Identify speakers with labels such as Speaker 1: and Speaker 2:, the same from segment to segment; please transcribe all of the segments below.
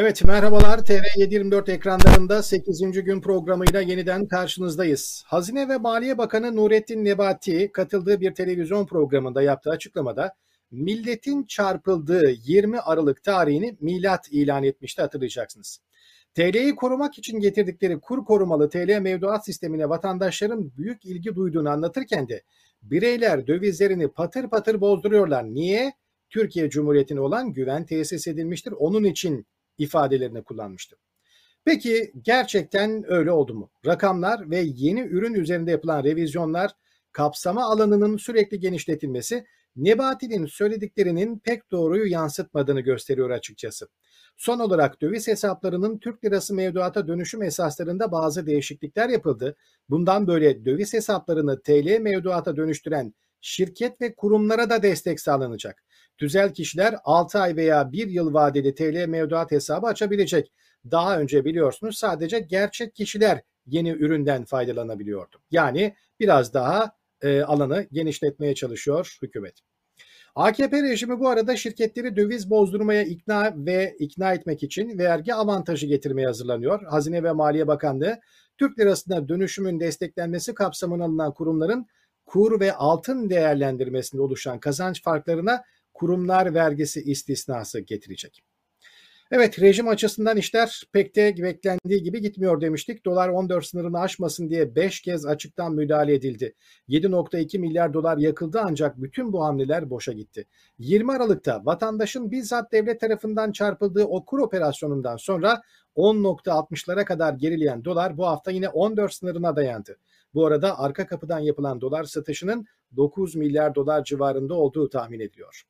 Speaker 1: Evet merhabalar TR724 ekranlarında 8. gün programıyla yeniden karşınızdayız. Hazine ve Maliye Bakanı Nurettin Nebati katıldığı bir televizyon programında yaptığı açıklamada milletin çarpıldığı 20 Aralık tarihini milat ilan etmişti hatırlayacaksınız. TL'yi korumak için getirdikleri kur korumalı TL mevduat sistemine vatandaşların büyük ilgi duyduğunu anlatırken de bireyler dövizlerini patır patır bozduruyorlar. Niye? Türkiye Cumhuriyeti'ne olan güven tesis edilmiştir. Onun için ifadelerini kullanmıştı. Peki gerçekten öyle oldu mu? Rakamlar ve yeni ürün üzerinde yapılan revizyonlar, kapsama alanının sürekli genişletilmesi Nebati'nin söylediklerinin pek doğruyu yansıtmadığını gösteriyor açıkçası. Son olarak döviz hesaplarının Türk lirası mevduata dönüşüm esaslarında bazı değişiklikler yapıldı. Bundan böyle döviz hesaplarını TL mevduata dönüştüren şirket ve kurumlara da destek sağlanacak. Tüzel kişiler 6 ay veya 1 yıl vadeli TL mevduat hesabı açabilecek. Daha önce biliyorsunuz sadece gerçek kişiler yeni üründen faydalanabiliyordu. Yani biraz daha e, alanı genişletmeye çalışıyor hükümet. AKP rejimi bu arada şirketleri döviz bozdurmaya ikna ve ikna etmek için vergi avantajı getirmeye hazırlanıyor. Hazine ve Maliye Bakanlığı Türk lirasına dönüşümün desteklenmesi kapsamına alınan kurumların kur ve altın değerlendirmesinde oluşan kazanç farklarına kurumlar vergisi istisnası getirecek. Evet rejim açısından işler pek de beklendiği gibi gitmiyor demiştik. Dolar 14 sınırını aşmasın diye 5 kez açıktan müdahale edildi. 7.2 milyar dolar yakıldı ancak bütün bu hamleler boşa gitti. 20 Aralık'ta vatandaşın bizzat devlet tarafından çarpıldığı o kur operasyonundan sonra 10.60'lara kadar gerileyen dolar bu hafta yine 14 sınırına dayandı. Bu arada arka kapıdan yapılan dolar satışının 9 milyar dolar civarında olduğu tahmin ediliyor.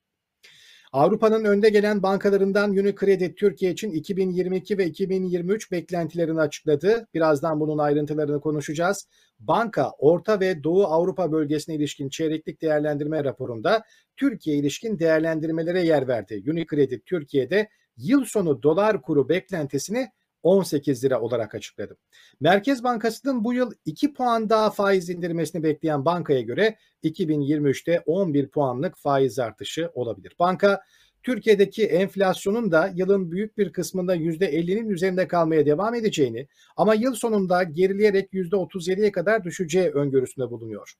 Speaker 1: Avrupa'nın önde gelen bankalarından Unicredit Türkiye için 2022 ve 2023 beklentilerini açıkladı. Birazdan bunun ayrıntılarını konuşacağız. Banka, Orta ve Doğu Avrupa bölgesine ilişkin çeyreklik değerlendirme raporunda Türkiye ilişkin değerlendirmelere yer verdi. Unicredit Türkiye'de yıl sonu dolar kuru beklentisini 18 lira olarak açıkladı. Merkez Bankası'nın bu yıl 2 puan daha faiz indirmesini bekleyen bankaya göre 2023'te 11 puanlık faiz artışı olabilir. Banka Türkiye'deki enflasyonun da yılın büyük bir kısmında %50'nin üzerinde kalmaya devam edeceğini ama yıl sonunda gerileyerek %37'ye kadar düşeceği öngörüsünde bulunuyor.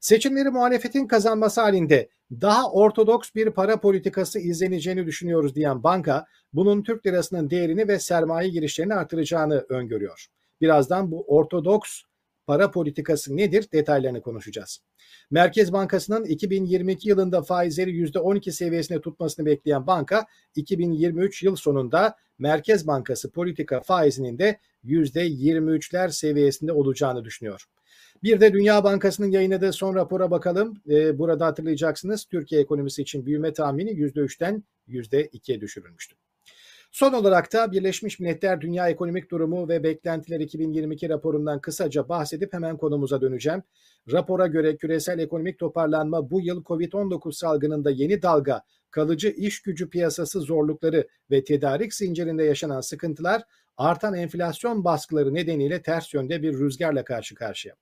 Speaker 1: Seçimleri muhalefetin kazanması halinde daha ortodoks bir para politikası izleneceğini düşünüyoruz diyen banka bunun Türk lirasının değerini ve sermaye girişlerini artıracağını öngörüyor. Birazdan bu ortodoks para politikası nedir detaylarını konuşacağız. Merkez Bankası'nın 2022 yılında faizleri %12 seviyesine tutmasını bekleyen banka 2023 yıl sonunda Merkez Bankası politika faizinin de %23'ler seviyesinde olacağını düşünüyor. Bir de Dünya Bankası'nın yayınladığı son rapora bakalım. Ee, burada hatırlayacaksınız Türkiye ekonomisi için büyüme tahmini %3'ten %2'ye düşürülmüştü. Son olarak da Birleşmiş Milletler Dünya Ekonomik Durumu ve Beklentiler 2022 raporundan kısaca bahsedip hemen konumuza döneceğim. Rapora göre küresel ekonomik toparlanma bu yıl COVID-19 salgınında yeni dalga, kalıcı iş gücü piyasası zorlukları ve tedarik zincirinde yaşanan sıkıntılar artan enflasyon baskıları nedeniyle ters yönde bir rüzgarla karşı karşıya.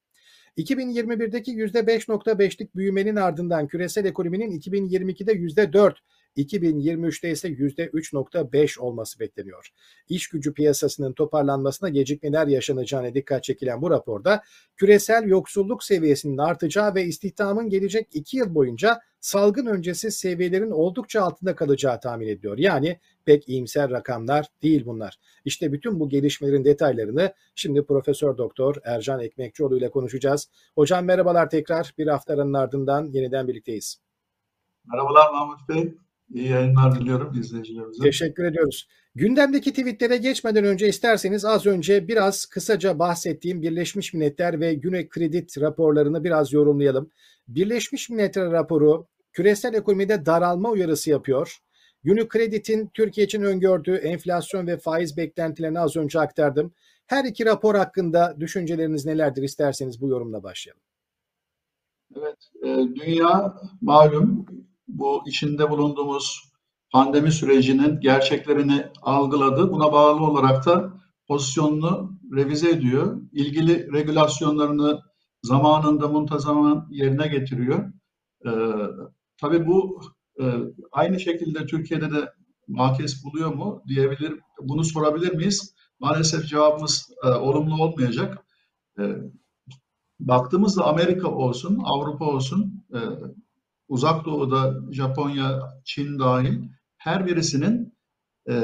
Speaker 1: 2021'deki %5.5'lik büyümenin ardından küresel ekonominin 2022'de %4, 2023'te ise %3.5 olması bekleniyor. İş gücü piyasasının toparlanmasına gecikmeler yaşanacağına dikkat çekilen bu raporda küresel yoksulluk seviyesinin artacağı ve istihdamın gelecek 2 yıl boyunca salgın öncesi seviyelerin oldukça altında kalacağı tahmin ediliyor. Yani pek iyimser rakamlar değil bunlar. İşte bütün bu gelişmelerin detaylarını şimdi Profesör Doktor Ercan Ekmekçioğlu ile konuşacağız. Hocam merhabalar tekrar bir haftanın ardından yeniden birlikteyiz.
Speaker 2: Merhabalar Mahmut Bey. İyi yayınlar diliyorum izleyicilerimize.
Speaker 1: Teşekkür ediyoruz. Gündemdeki tweetlere geçmeden önce isterseniz az önce biraz kısaca bahsettiğim Birleşmiş Milletler ve Güney Kredit raporlarını biraz yorumlayalım. Birleşmiş Milletler raporu küresel ekonomide daralma uyarısı yapıyor. Unicredit'in Türkiye için öngördüğü enflasyon ve faiz beklentilerini az önce aktardım. Her iki rapor hakkında düşünceleriniz nelerdir isterseniz bu yorumla başlayalım.
Speaker 2: Evet, e, dünya malum bu içinde bulunduğumuz pandemi sürecinin gerçeklerini algıladı. Buna bağlı olarak da pozisyonunu revize ediyor. İlgili regülasyonlarını zamanında muntazaman yerine getiriyor. Ee, tabii bu e, aynı şekilde Türkiye'de de makes buluyor mu diyebilir, bunu sorabilir miyiz? Maalesef cevabımız e, olumlu olmayacak. E, baktığımızda Amerika olsun, Avrupa olsun, e, Uzak Doğu'da Japonya, Çin dahil her birisinin e,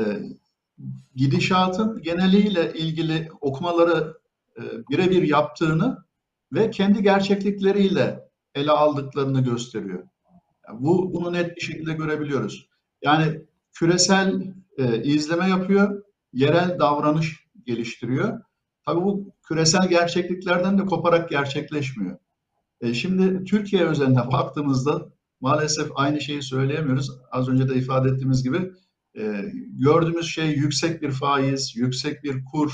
Speaker 2: gidişatın geneliyle ilgili okumaları e, birebir yaptığını ve kendi gerçeklikleriyle ele aldıklarını gösteriyor. Yani bu bunu net bir şekilde görebiliyoruz. Yani küresel e, izleme yapıyor, yerel davranış geliştiriyor. Tabii bu küresel gerçekliklerden de koparak gerçekleşmiyor. E, şimdi Türkiye özelinde baktığımızda maalesef aynı şeyi söyleyemiyoruz. Az önce de ifade ettiğimiz gibi e, gördüğümüz şey yüksek bir faiz, yüksek bir kur,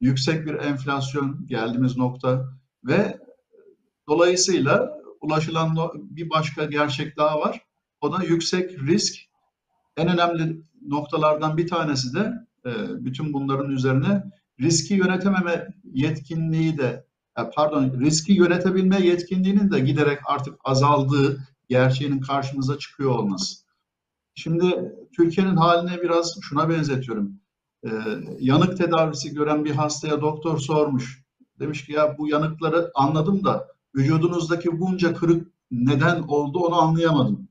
Speaker 2: yüksek bir enflasyon geldiğimiz nokta ve dolayısıyla ulaşılan bir başka gerçek daha var. O da yüksek risk. En önemli noktalardan bir tanesi de e, bütün bunların üzerine riski yönetememe yetkinliği de pardon riski yönetebilme yetkinliğinin de giderek artık azaldığı gerçeğinin karşımıza çıkıyor olması. Şimdi Türkiye'nin haline biraz şuna benzetiyorum. Ee, yanık tedavisi gören bir hastaya doktor sormuş. Demiş ki ya bu yanıkları anladım da vücudunuzdaki bunca kırık neden oldu onu anlayamadım.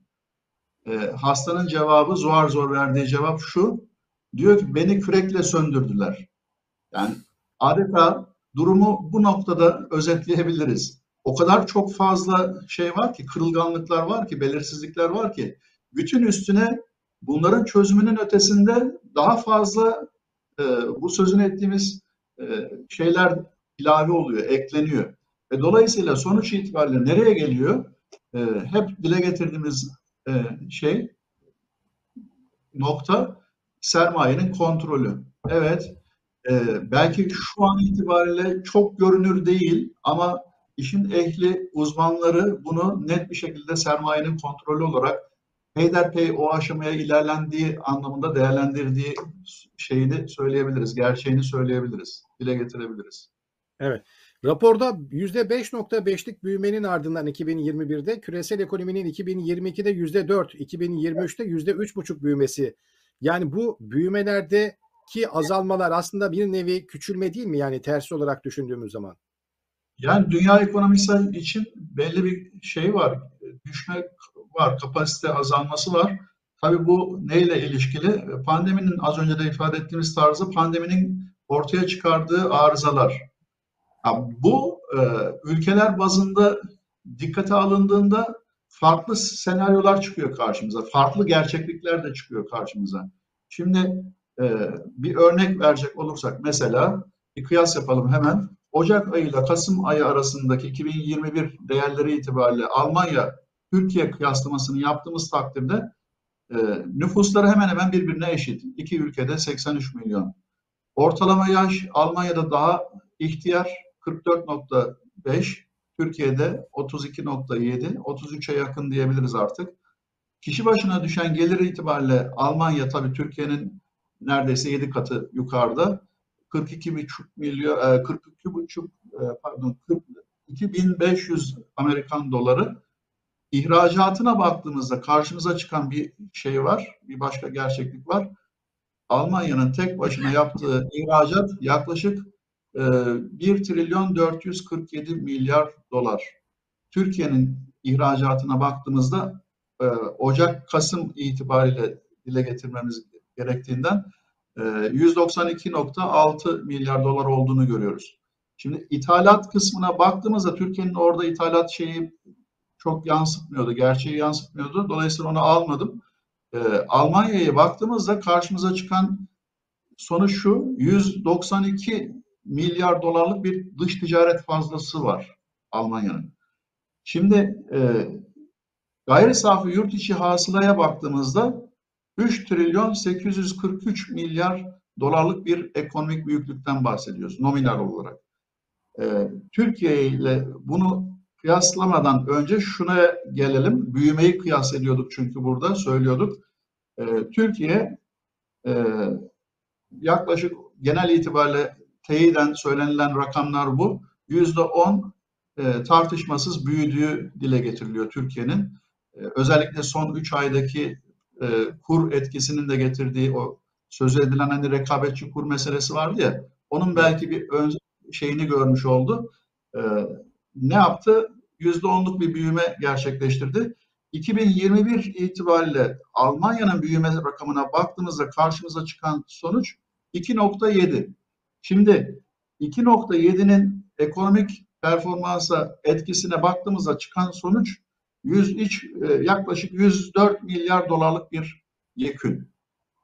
Speaker 2: Ee, hastanın cevabı zor zor verdiği cevap şu. Diyor ki beni kürekle söndürdüler. Yani adeta durumu bu noktada özetleyebiliriz. O kadar çok fazla şey var ki, kırılganlıklar var ki, belirsizlikler var ki bütün üstüne bunların çözümünün ötesinde daha fazla e, bu sözünü ettiğimiz e, şeyler ilave oluyor, ekleniyor. Ve dolayısıyla sonuç itibariyle nereye geliyor? E, hep dile getirdiğimiz e, şey nokta sermayenin kontrolü. Evet, e, belki şu an itibariyle çok görünür değil ama işin ehli uzmanları bunu net bir şekilde sermayenin kontrolü olarak peyderpey o aşamaya ilerlendiği anlamında değerlendirdiği şeyini söyleyebiliriz, gerçeğini söyleyebiliriz, dile getirebiliriz.
Speaker 1: Evet. Raporda %5.5'lik büyümenin ardından 2021'de küresel ekonominin 2022'de %4, 2023'te %3.5 büyümesi. Yani bu büyümelerdeki azalmalar aslında bir nevi küçülme değil mi? Yani tersi olarak düşündüğümüz zaman.
Speaker 2: Yani dünya ekonomisi için belli bir şey var. Düşme var, kapasite azalması var. Tabii bu neyle ilişkili? Pandeminin az önce de ifade ettiğimiz tarzı pandeminin ortaya çıkardığı arızalar. Ya bu e, ülkeler bazında dikkate alındığında farklı senaryolar çıkıyor karşımıza. Farklı gerçeklikler de çıkıyor karşımıza. Şimdi e, bir örnek verecek olursak mesela bir kıyas yapalım hemen. Ocak ayı ile Kasım ayı arasındaki 2021 değerleri itibariyle Almanya Türkiye kıyaslamasını yaptığımız takdirde e, nüfusları hemen hemen birbirine eşit. İki ülkede 83 milyon. Ortalama yaş Almanya'da daha ihtiyar 44.5, Türkiye'de 32.7, 33'e yakın diyebiliriz artık. Kişi başına düşen gelir itibariyle Almanya tabii Türkiye'nin neredeyse 7 katı yukarıda. 42,5 milyon, 42,5 e, e, pardon 42.500 Amerikan doları İhracatına baktığımızda karşımıza çıkan bir şey var, bir başka gerçeklik var. Almanya'nın tek başına yaptığı ihracat yaklaşık e, 1 trilyon 447 milyar dolar. Türkiye'nin ihracatına baktığımızda e, Ocak-Kasım itibariyle dile getirmemiz gerektiğinden e, 192.6 milyar dolar olduğunu görüyoruz. Şimdi ithalat kısmına baktığımızda Türkiye'nin orada ithalat şeyi çok yansıtmıyordu, gerçeği yansıtmıyordu. Dolayısıyla onu almadım. E, Almanya'ya baktığımızda karşımıza çıkan sonuç şu, 192 milyar dolarlık bir dış ticaret fazlası var Almanya'nın. Şimdi e, gayri safi yurt içi hasılaya baktığımızda 3 trilyon 843 milyar dolarlık bir ekonomik büyüklükten bahsediyoruz nominal olarak. E, Türkiye ile bunu kıyaslamadan önce şuna gelelim. Büyümeyi kıyas ediyorduk çünkü burada söylüyorduk. E, Türkiye e, yaklaşık genel itibariyle teyiden söylenilen rakamlar bu. Yüzde on e, tartışmasız büyüdüğü dile getiriliyor Türkiye'nin. E, özellikle son üç aydaki e, kur etkisinin de getirdiği o söz edilen hani rekabetçi kur meselesi vardı ya onun belki bir ön şeyini görmüş oldu. E, ne yaptı? %10'luk bir büyüme gerçekleştirdi. 2021 itibariyle Almanya'nın büyüme rakamına baktığımızda karşımıza çıkan sonuç 2.7. Şimdi 2.7'nin ekonomik performansa etkisine baktığımızda çıkan sonuç 103 e, yaklaşık 104 milyar dolarlık bir yekün.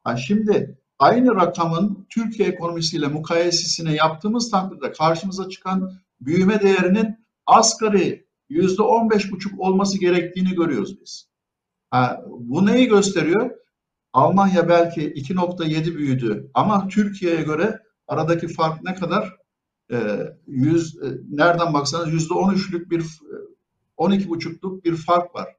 Speaker 2: Ha şimdi aynı rakamın Türkiye ekonomisiyle mukayesesine yaptığımız takdirde karşımıza çıkan büyüme değerinin asgari yüzde on beş buçuk olması gerektiğini görüyoruz biz. Ha, bu neyi gösteriyor? Almanya belki 2.7 büyüdü ama Türkiye'ye göre aradaki fark ne kadar? Ee, yüz, e, nereden baksanız yüzde on üçlük bir 12 buçukluk bir fark var.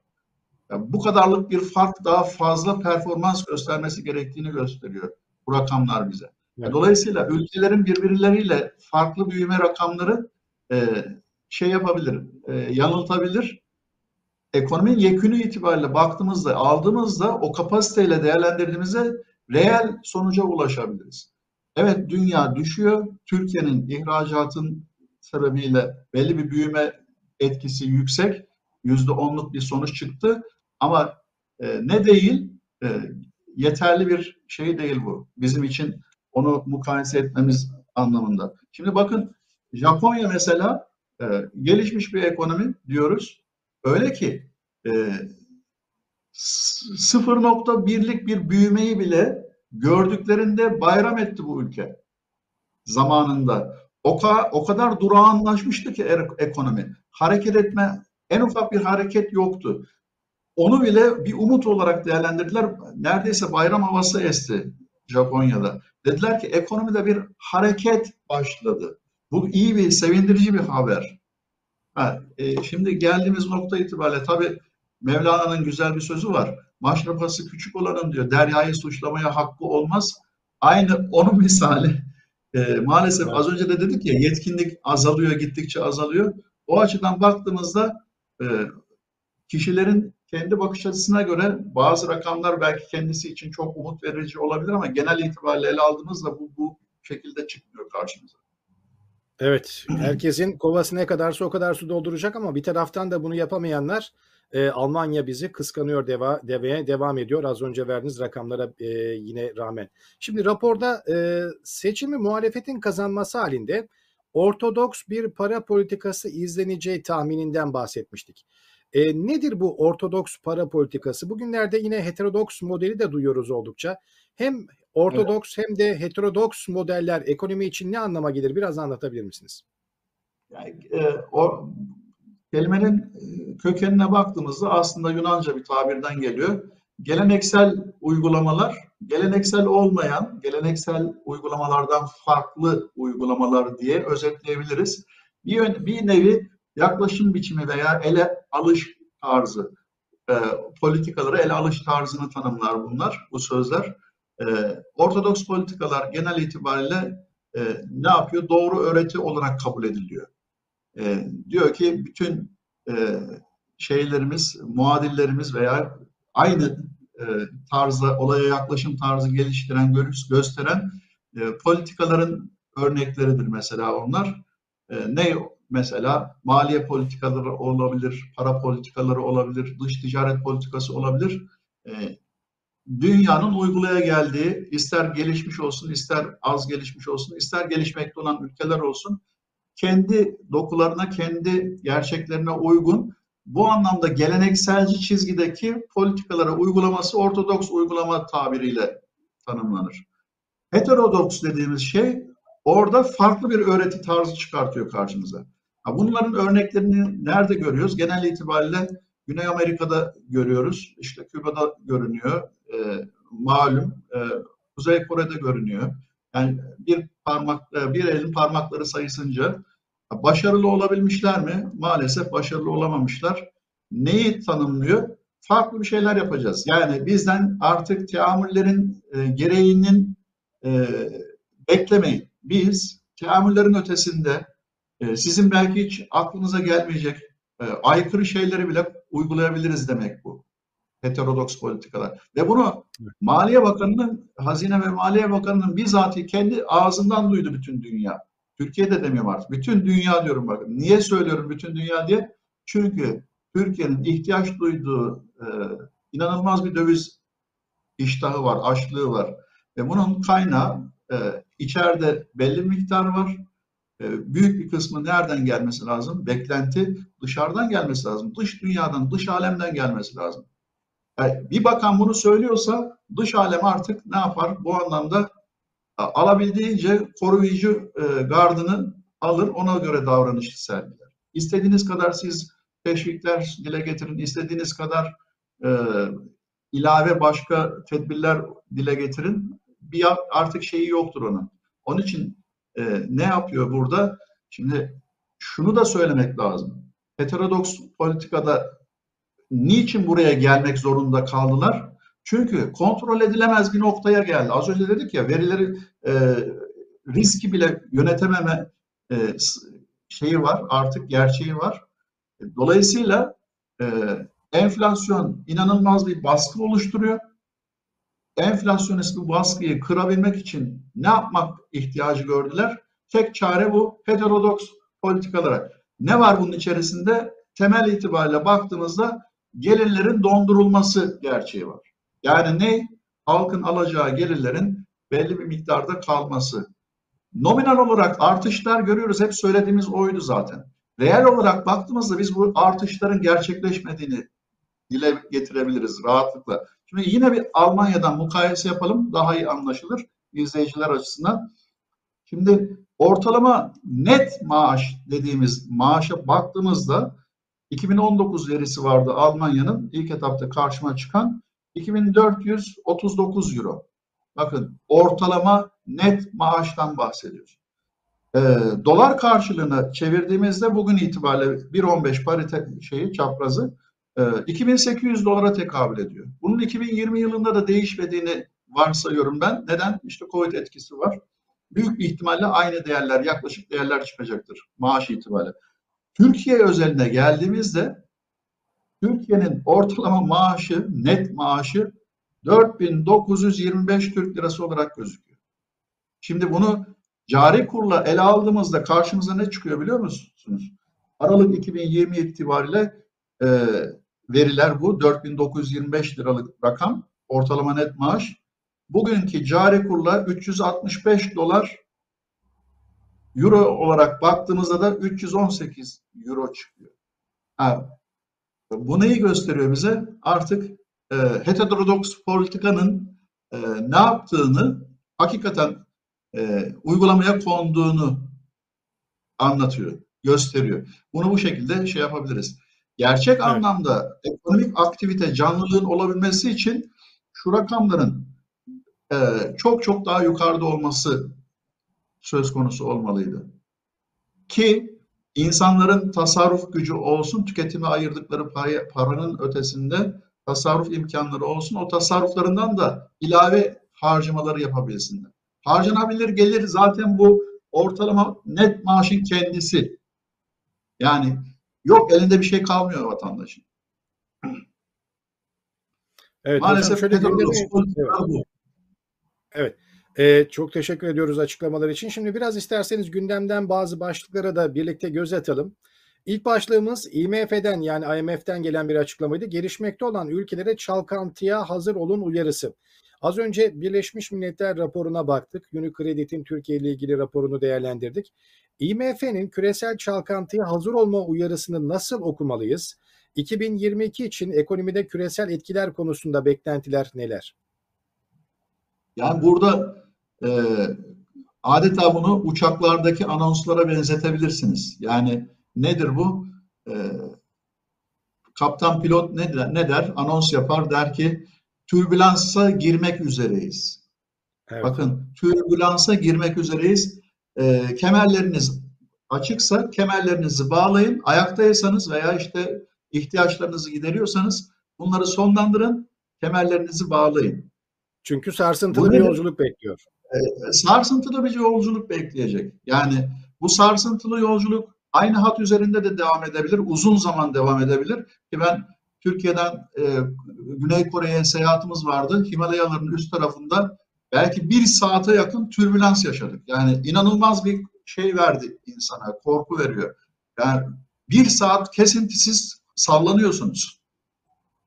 Speaker 2: Yani bu kadarlık bir fark daha fazla performans göstermesi gerektiğini gösteriyor bu rakamlar bize. Evet. Dolayısıyla ülkelerin birbirleriyle farklı büyüme rakamları e, şey yapabilir, e, yanıltabilir. Ekonominin yekünü itibariyle baktığımızda, aldığımızda o kapasiteyle değerlendirdiğimizde reel sonuca ulaşabiliriz. Evet dünya düşüyor. Türkiye'nin ihracatın sebebiyle belli bir büyüme etkisi yüksek. Yüzde onluk bir sonuç çıktı. Ama e, ne değil, e, yeterli bir şey değil bu. Bizim için onu mukayese etmemiz anlamında. Şimdi bakın Japonya mesela e, gelişmiş bir ekonomi diyoruz. Öyle ki e, 0.1'lik bir büyümeyi bile gördüklerinde bayram etti bu ülke zamanında. O, ka o kadar durağanlaşmıştı ki er ekonomi. Hareket etme, en ufak bir hareket yoktu. Onu bile bir umut olarak değerlendirdiler. Neredeyse bayram havası esti Japonya'da. Dediler ki ekonomide bir hareket başladı. Bu iyi bir, sevindirici bir haber. Ha, e, şimdi geldiğimiz nokta itibariyle tabii Mevlana'nın güzel bir sözü var. Maşrafası küçük olanın diyor deryayı suçlamaya hakkı olmaz. Aynı onun misali. E, maalesef az önce de dedik ya yetkinlik azalıyor, gittikçe azalıyor. O açıdan baktığımızda e, kişilerin kendi bakış açısına göre bazı rakamlar belki kendisi için çok umut verici olabilir ama genel itibariyle ele aldığımızda bu, bu şekilde çıkmıyor karşımıza.
Speaker 1: Evet, herkesin kovası ne kadarsa o kadar su dolduracak ama bir taraftan da bunu yapamayanlar e, Almanya bizi kıskanıyor deva, deveye devam ediyor. Az önce verdiğiniz rakamlara e, yine rağmen. Şimdi raporda e, seçimi muhalefetin kazanması halinde ortodoks bir para politikası izleneceği tahmininden bahsetmiştik. E, nedir bu ortodoks para politikası? Bugünlerde yine heterodoks modeli de duyuyoruz oldukça. Hem ortodoks evet. hem de heterodoks modeller ekonomi için ne anlama gelir? Biraz anlatabilir misiniz?
Speaker 2: Yani, e, o kelimenin e, kökenine baktığımızda aslında Yunanca bir tabirden geliyor. Geleneksel uygulamalar, geleneksel olmayan, geleneksel uygulamalardan farklı uygulamalar diye özetleyebiliriz. Bir, bir nevi yaklaşım biçimi veya ele alış tarzı, e, politikaları ele alış tarzını tanımlar bunlar, bu sözler. E, Ortodoks politikalar genel itibariyle e, ne yapıyor? Doğru öğreti olarak kabul ediliyor. E, diyor ki bütün e, şeylerimiz, muadillerimiz veya aynı e, tarzda olaya yaklaşım tarzı geliştiren, gösteren e, politikaların örnekleridir mesela onlar. E, ne mesela maliye politikaları olabilir, para politikaları olabilir, dış ticaret politikası olabilir. E, dünyanın uygulaya geldiği, ister gelişmiş olsun, ister az gelişmiş olsun, ister gelişmekte olan ülkeler olsun, kendi dokularına, kendi gerçeklerine uygun bu anlamda gelenekselci çizgideki politikalara uygulaması ortodoks uygulama tabiriyle tanımlanır. Heterodoks dediğimiz şey orada farklı bir öğreti tarzı çıkartıyor karşımıza. Bunların örneklerini nerede görüyoruz? Genel itibariyle Güney Amerika'da görüyoruz. İşte Küba'da görünüyor. E, malum e, Kuzey Kore'de görünüyor. Yani bir parmak, e, bir elin parmakları sayısınca başarılı olabilmişler mi? Maalesef başarılı olamamışlar. Neyi tanımlıyor? Farklı bir şeyler yapacağız. Yani bizden artık teamüllerin e, gereğinin e, beklemeyin. Biz teamüllerin ötesinde e, sizin belki hiç aklınıza gelmeyecek e, aykırı şeyleri bile uygulayabiliriz demek bu. Heterodoks politikalar. Ve bunu Maliye Bakanı'nın, Hazine ve Maliye Bakanı'nın bizatihi kendi ağzından duydu bütün dünya. Türkiye'de demiyorum artık. Bütün dünya diyorum bakın. Niye söylüyorum bütün dünya diye? Çünkü Türkiye'nin ihtiyaç duyduğu e, inanılmaz bir döviz iştahı var, açlığı var. Ve bunun kaynağı e, içeride belli miktar var. E, büyük bir kısmı nereden gelmesi lazım? Beklenti dışarıdan gelmesi lazım. Dış dünyadan, dış alemden gelmesi lazım. Yani bir bakan bunu söylüyorsa dış alem artık ne yapar? Bu anlamda alabildiğince koruyucu e, gardını alır, ona göre davranış sergiler. İstediğiniz kadar siz teşvikler dile getirin, istediğiniz kadar e, ilave başka tedbirler dile getirin. Bir artık şeyi yoktur onun. Onun için e, ne yapıyor burada? Şimdi şunu da söylemek lazım. Heterodoks politikada niçin buraya gelmek zorunda kaldılar? Çünkü kontrol edilemez bir noktaya geldi. Az önce dedik ya verileri e, riski bile yönetememe e, şeyi var, artık gerçeği var. Dolayısıyla e, enflasyon inanılmaz bir baskı oluşturuyor. Enflasyonist bu baskıyı kırabilmek için ne yapmak ihtiyacı gördüler? Tek çare bu heterodoks politikalara. Ne var bunun içerisinde? Temel itibariyle baktığımızda gelirlerin dondurulması gerçeği var. Yani ne? Halkın alacağı gelirlerin belli bir miktarda kalması. Nominal olarak artışlar görüyoruz. Hep söylediğimiz oydu zaten. Reel olarak baktığımızda biz bu artışların gerçekleşmediğini dile getirebiliriz rahatlıkla. Şimdi yine bir Almanya'dan mukayese yapalım. Daha iyi anlaşılır izleyiciler açısından. Şimdi ortalama net maaş dediğimiz maaşa baktığımızda 2019 verisi vardı Almanya'nın ilk etapta karşıma çıkan 2439 euro. Bakın ortalama net maaştan bahsediyoruz. E, dolar karşılığına çevirdiğimizde bugün itibariyle 1.15 parite şeyi çaprazı e, 2800 dolara tekabül ediyor. Bunun 2020 yılında da değişmediğini varsayıyorum ben. Neden? İşte Covid etkisi var. Büyük bir ihtimalle aynı değerler, yaklaşık değerler çıkacaktır maaş itibariyle. Türkiye özeline geldiğimizde Türkiye'nin ortalama maaşı, net maaşı 4925 Türk Lirası olarak gözüküyor. Şimdi bunu cari kurla ele aldığımızda karşımıza ne çıkıyor biliyor musunuz? Aralık 2020 itibariyle e, veriler bu. 4925 liralık rakam ortalama net maaş. Bugünkü cari kurla 365 dolar euro olarak baktığımızda da 318 euro çıkıyor. Ha, bu neyi gösteriyor bize? Artık e, heterodoks politikanın e, ne yaptığını hakikaten e, uygulamaya konduğunu anlatıyor, gösteriyor. Bunu bu şekilde şey yapabiliriz. Gerçek evet. anlamda ekonomik aktivite, canlılığın olabilmesi için şu rakamların e, çok çok daha yukarıda olması söz konusu olmalıydı. Ki insanların tasarruf gücü olsun, tüketime ayırdıkları pay, paranın ötesinde tasarruf imkanları olsun, o tasarruflarından da ilave harcamaları yapabilsinler. Harcanabilir gelir zaten bu ortalama net maaşın kendisi. Yani yok elinde bir şey kalmıyor vatandaşın.
Speaker 1: Evet, Maalesef hocam şöyle evet. evet. Ee, çok teşekkür ediyoruz açıklamalar için. Şimdi biraz isterseniz gündemden bazı başlıklara da birlikte göz atalım. İlk başlığımız IMF'den yani IMF'den gelen bir açıklamaydı. Gelişmekte olan ülkelere çalkantıya hazır olun uyarısı. Az önce Birleşmiş Milletler raporuna baktık. Unicredit'in Türkiye ile ilgili raporunu değerlendirdik. IMF'nin küresel çalkantıya hazır olma uyarısını nasıl okumalıyız? 2022 için ekonomide küresel etkiler konusunda beklentiler neler?
Speaker 2: Yani burada e, adeta bunu uçaklardaki anonslara benzetebilirsiniz. Yani nedir bu? E, kaptan pilot ne der, ne der? Anons yapar der ki türbülansa girmek üzereyiz. Evet. Bakın türbülansa girmek üzereyiz. E, kemerleriniz açıksa kemerlerinizi bağlayın. Ayaktaysanız veya işte ihtiyaçlarınızı gideriyorsanız bunları sonlandırın. Kemerlerinizi bağlayın.
Speaker 1: Çünkü sarsıntılı Bu bir yolculuk bekliyor.
Speaker 2: E, sarsıntılı bir yolculuk bekleyecek. Yani bu sarsıntılı yolculuk aynı hat üzerinde de devam edebilir. Uzun zaman devam edebilir. Ki ben Türkiye'den e, Güney Kore'ye seyahatimiz vardı. Himalayaların üst tarafında belki bir saate yakın türbülans yaşadık. Yani inanılmaz bir şey verdi insana, korku veriyor. Yani bir saat kesintisiz sallanıyorsunuz.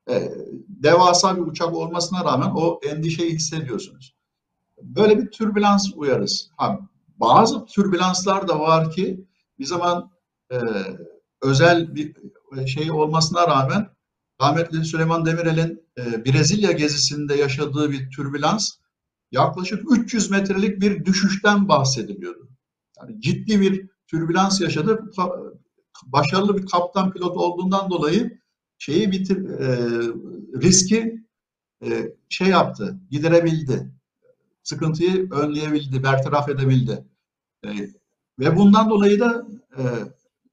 Speaker 2: E, devasa bir uçak olmasına rağmen o endişeyi hissediyorsunuz. Böyle bir türbülans uyarız. Ha, bazı türbülanslar da var ki bir zaman e, özel bir şey olmasına rağmen rahmetli Süleyman Demirel'in e, Brezilya gezisinde yaşadığı bir türbülans yaklaşık 300 metrelik bir düşüşten bahsediliyordu. Yani ciddi bir türbülans yaşadı. Başarılı bir kaptan pilot olduğundan dolayı şeyi bitir e, riski e, şey yaptı, giderebildi. Sıkıntıyı önleyebildi, bertaraf edebildi. E, ve bundan dolayı da e,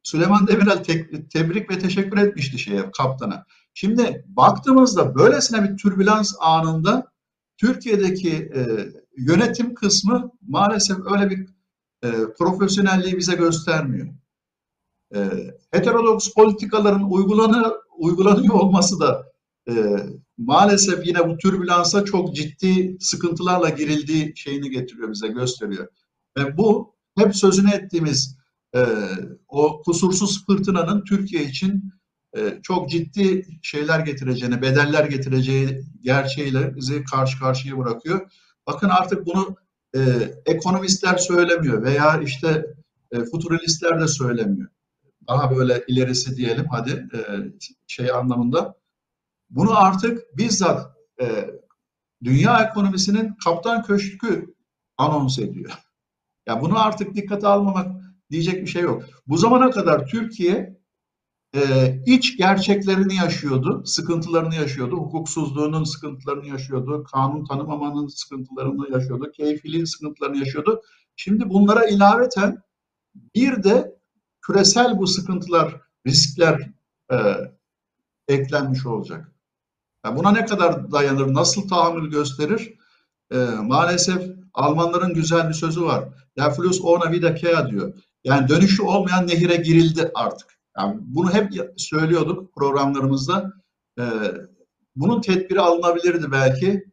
Speaker 2: Süleyman Demirel te- tebrik ve teşekkür etmişti şeye kaptana. Şimdi baktığımızda böylesine bir türbülans anında Türkiye'deki e, yönetim kısmı maalesef öyle bir e, profesyonelliği bize göstermiyor. E, heterodoks politikaların uygulanı, uygulanıyor olması da e, maalesef yine bu türbülansa çok ciddi sıkıntılarla girildiği şeyini getiriyor bize gösteriyor. Ve bu hep sözünü ettiğimiz e, o kusursuz fırtınanın Türkiye için e, çok ciddi şeyler getireceğini, bedeller getireceği gerçeğiyle bizi karşı karşıya bırakıyor. Bakın artık bunu e, ekonomistler söylemiyor veya işte e, futuralistler de söylemiyor. Daha böyle ilerisi diyelim hadi e, şey anlamında. Bunu artık bizzat e, dünya ekonomisinin kaptan köşkü anons ediyor. Ya yani bunu artık dikkate almamak diyecek bir şey yok. Bu zamana kadar Türkiye e, iç gerçeklerini yaşıyordu, sıkıntılarını yaşıyordu, hukuksuzluğunun sıkıntılarını yaşıyordu, kanun tanımamanın sıkıntılarını yaşıyordu, keyfiliğin sıkıntılarını yaşıyordu. Şimdi bunlara ilaveten bir de küresel bu sıkıntılar, riskler e, eklenmiş olacak. Yani buna ne kadar dayanır, nasıl tahammül gösterir? E, maalesef Almanların güzel bir sözü var. Der Fluss ohne Wiederkehr diyor. Yani dönüşü olmayan nehire girildi artık. Yani bunu hep söylüyorduk programlarımızda. Ee, bunun tedbiri alınabilirdi belki.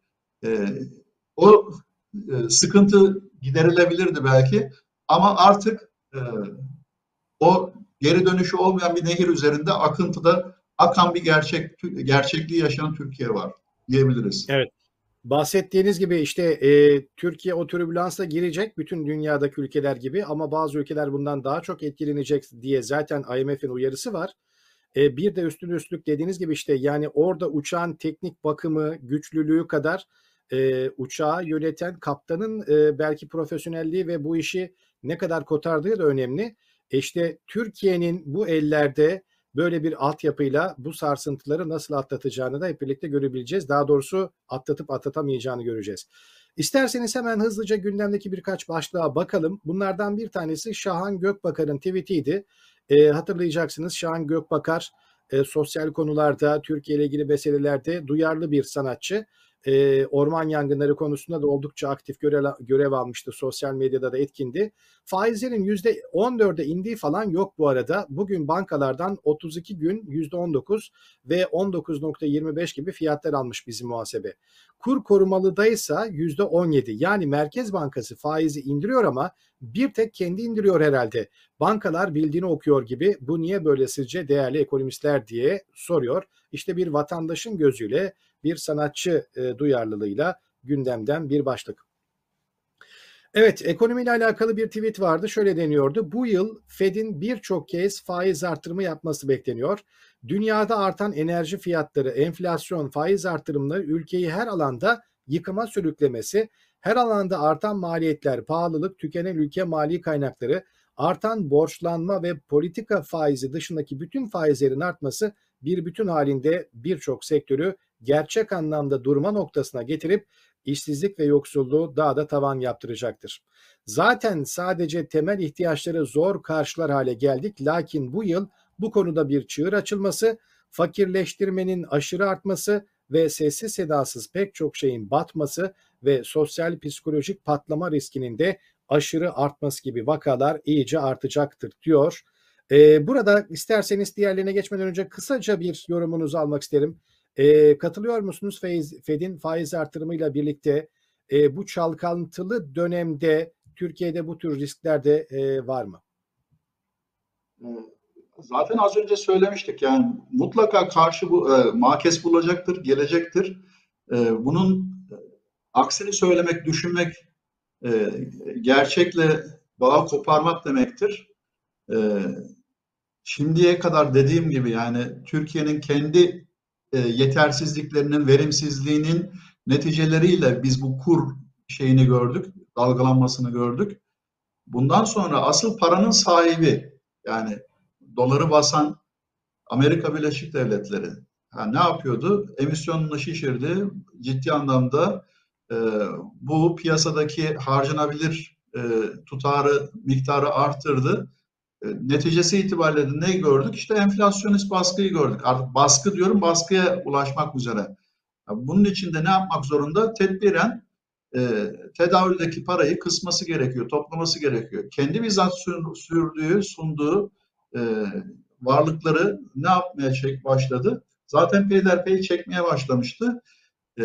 Speaker 2: Ee, o e, sıkıntı giderilebilirdi belki. Ama artık e, o geri dönüşü olmayan bir nehir üzerinde akıntıda akan bir gerçek gerçekliği yaşayan Türkiye var diyebiliriz.
Speaker 1: Evet. Bahsettiğiniz gibi işte e, Türkiye o türbülansa girecek bütün dünyadaki ülkeler gibi ama bazı ülkeler bundan daha çok etkilenecek diye zaten IMF'in uyarısı var. E, bir de üstüne üstlük dediğiniz gibi işte yani orada uçağın teknik bakımı, güçlülüğü kadar e, uçağı yöneten kaptanın e, belki profesyonelliği ve bu işi ne kadar kotardığı da önemli. E işte Türkiye'nin bu ellerde böyle bir altyapıyla bu sarsıntıları nasıl atlatacağını da hep birlikte görebileceğiz. Daha doğrusu atlatıp atlatamayacağını göreceğiz. İsterseniz hemen hızlıca gündemdeki birkaç başlığa bakalım. Bunlardan bir tanesi Şahan Gökbakar'ın tweetiydi. E, hatırlayacaksınız Şahan Gökbakar e, sosyal konularda, Türkiye ile ilgili meselelerde duyarlı bir sanatçı e, orman yangınları konusunda da oldukça aktif görev, görev almıştı. Sosyal medyada da etkindi. Faizlerin %14'e indiği falan yok bu arada. Bugün bankalardan 32 gün %19 ve 19.25 gibi fiyatlar almış bizim muhasebe. Kur korumalıdaysa %17 yani Merkez Bankası faizi indiriyor ama bir tek kendi indiriyor herhalde. Bankalar bildiğini okuyor gibi bu niye böyle sizce değerli ekonomistler diye soruyor. İşte bir vatandaşın gözüyle bir sanatçı e, duyarlılığıyla gündemden bir başlık. Evet, ekonomiyle alakalı bir tweet vardı. Şöyle deniyordu. Bu yıl Fed'in birçok kez faiz artırımı yapması bekleniyor. Dünyada artan enerji fiyatları, enflasyon, faiz artırımları ülkeyi her alanda yıkıma sürüklemesi, her alanda artan maliyetler, pahalılık, tükenen ülke mali kaynakları, artan borçlanma ve politika faizi dışındaki bütün faizlerin artması bir bütün halinde birçok sektörü gerçek anlamda durma noktasına getirip işsizlik ve yoksulluğu daha da tavan yaptıracaktır. Zaten sadece temel ihtiyaçları zor karşılar hale geldik lakin bu yıl bu konuda bir çığır açılması, fakirleştirmenin aşırı artması ve sessiz sedasız pek çok şeyin batması ve sosyal psikolojik patlama riskinin de aşırı artması gibi vakalar iyice artacaktır diyor E, burada isterseniz diğerlerine geçmeden önce kısaca bir yorumunuzu almak isterim. E, katılıyor musunuz Faiz, Fed'in faiz artırımıyla birlikte e, bu çalkantılı dönemde Türkiye'de bu tür riskler de e, var mı?
Speaker 2: Zaten az önce söylemiştik yani mutlaka karşı bu e, makes bulacaktır, gelecektir. E, bunun aksini söylemek, düşünmek e, gerçekle bağ koparmak demektir. E, şimdiye kadar dediğim gibi yani Türkiye'nin kendi e, yetersizliklerinin, verimsizliğinin neticeleriyle biz bu kur şeyini gördük, dalgalanmasını gördük. Bundan sonra asıl paranın sahibi yani doları basan Amerika Birleşik Devletleri ha, ne yapıyordu? Emisyonunu şişirdi. Ciddi anlamda e, bu piyasadaki harcanabilir e, tutarı, miktarı arttırdı. Neticesi itibariyle ne gördük? İşte enflasyonist baskıyı gördük. Artık baskı diyorum baskıya ulaşmak üzere. Bunun için de ne yapmak zorunda? Tedbiren e, tedavüldeki parayı kısması gerekiyor, toplaması gerekiyor. Kendi bizzat sürdüğü, sunduğu e, varlıkları ne yapmaya çek başladı? Zaten peyderpey çekmeye başlamıştı. E,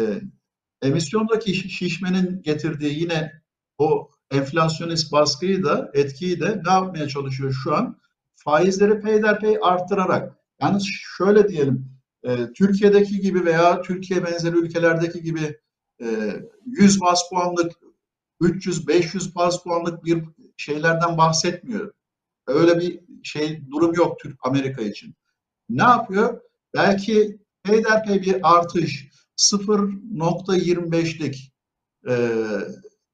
Speaker 2: emisyondaki şişmenin getirdiği yine o enflasyonist baskıyı da etkiyi de ne yapmaya çalışıyor şu an? Faizleri peyderpey arttırarak. Yani şöyle diyelim, e, Türkiye'deki gibi veya Türkiye benzeri ülkelerdeki gibi e, 100 bas puanlık, 300-500 bas puanlık bir şeylerden bahsetmiyor. Öyle bir şey durum yok Türk Amerika için. Ne yapıyor? Belki peyderpey bir artış 0.25'lik e,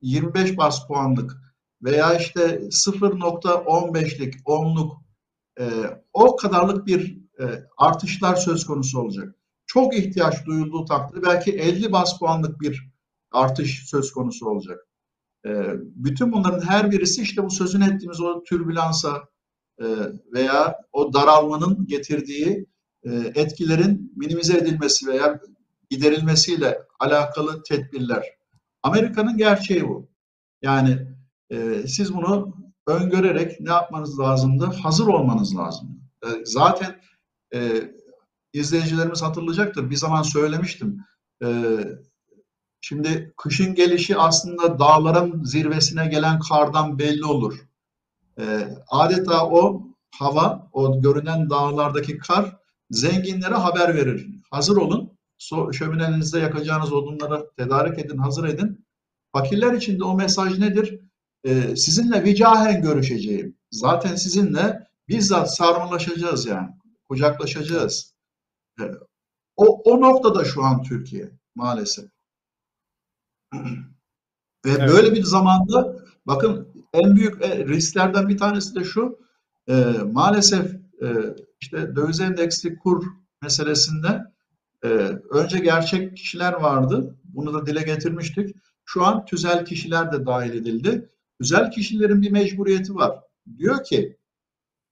Speaker 2: 25 bas puanlık veya işte 0.15'lik 10'luk e, o kadarlık bir e, artışlar söz konusu olacak. Çok ihtiyaç duyulduğu takdirde belki 50 bas puanlık bir artış söz konusu olacak. E, bütün bunların her birisi işte bu sözün ettiğimiz o türbülansa e, veya o daralmanın getirdiği e, etkilerin minimize edilmesi veya giderilmesiyle alakalı tedbirler. Amerika'nın gerçeği bu. Yani e, siz bunu öngörerek ne yapmanız lazımdı? Hazır olmanız lazım. E, zaten e, izleyicilerimiz hatırlayacaktır. Bir zaman söylemiştim. E, şimdi kışın gelişi aslında dağların zirvesine gelen kardan belli olur. E, adeta o hava, o görünen dağlardaki kar zenginlere haber verir. Hazır olun, so şöminenizde yakacağınız odunları tedarik edin, hazır edin. Fakirler için de o mesaj nedir? Ee, sizinle vicahen görüşeceğim. Zaten sizinle bizzat sarmalaşacağız yani. Kucaklaşacağız. Ee, o, o noktada şu an Türkiye maalesef. Ve evet. böyle bir zamanda bakın en büyük e, risklerden bir tanesi de şu. E, maalesef e, işte döviz endeksli kur meselesinde e, önce gerçek kişiler vardı. Bunu da dile getirmiştik. Şu an tüzel kişiler de dahil edildi. Tüzel kişilerin bir mecburiyeti var. Diyor ki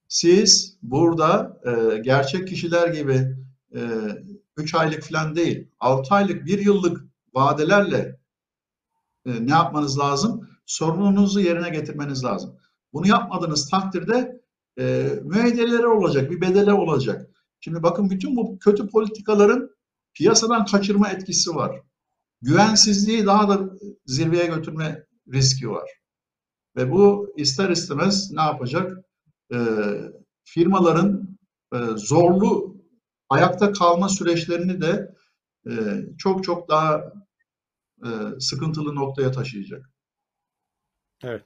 Speaker 2: siz burada e, gerçek kişiler gibi e, aylık falan değil, 6 aylık, 1 yıllık vadelerle e, ne yapmanız lazım? Sorununuzu yerine getirmeniz lazım. Bunu yapmadığınız takdirde e, müeyyideleri olacak, bir bedele olacak. Şimdi bakın bütün bu kötü politikaların piyasadan kaçırma etkisi var. Güvensizliği daha da zirveye götürme riski var. Ve bu ister istemez ne yapacak? E, firmaların e, zorlu ayakta kalma süreçlerini de e, çok çok daha e, sıkıntılı noktaya taşıyacak.
Speaker 1: Evet.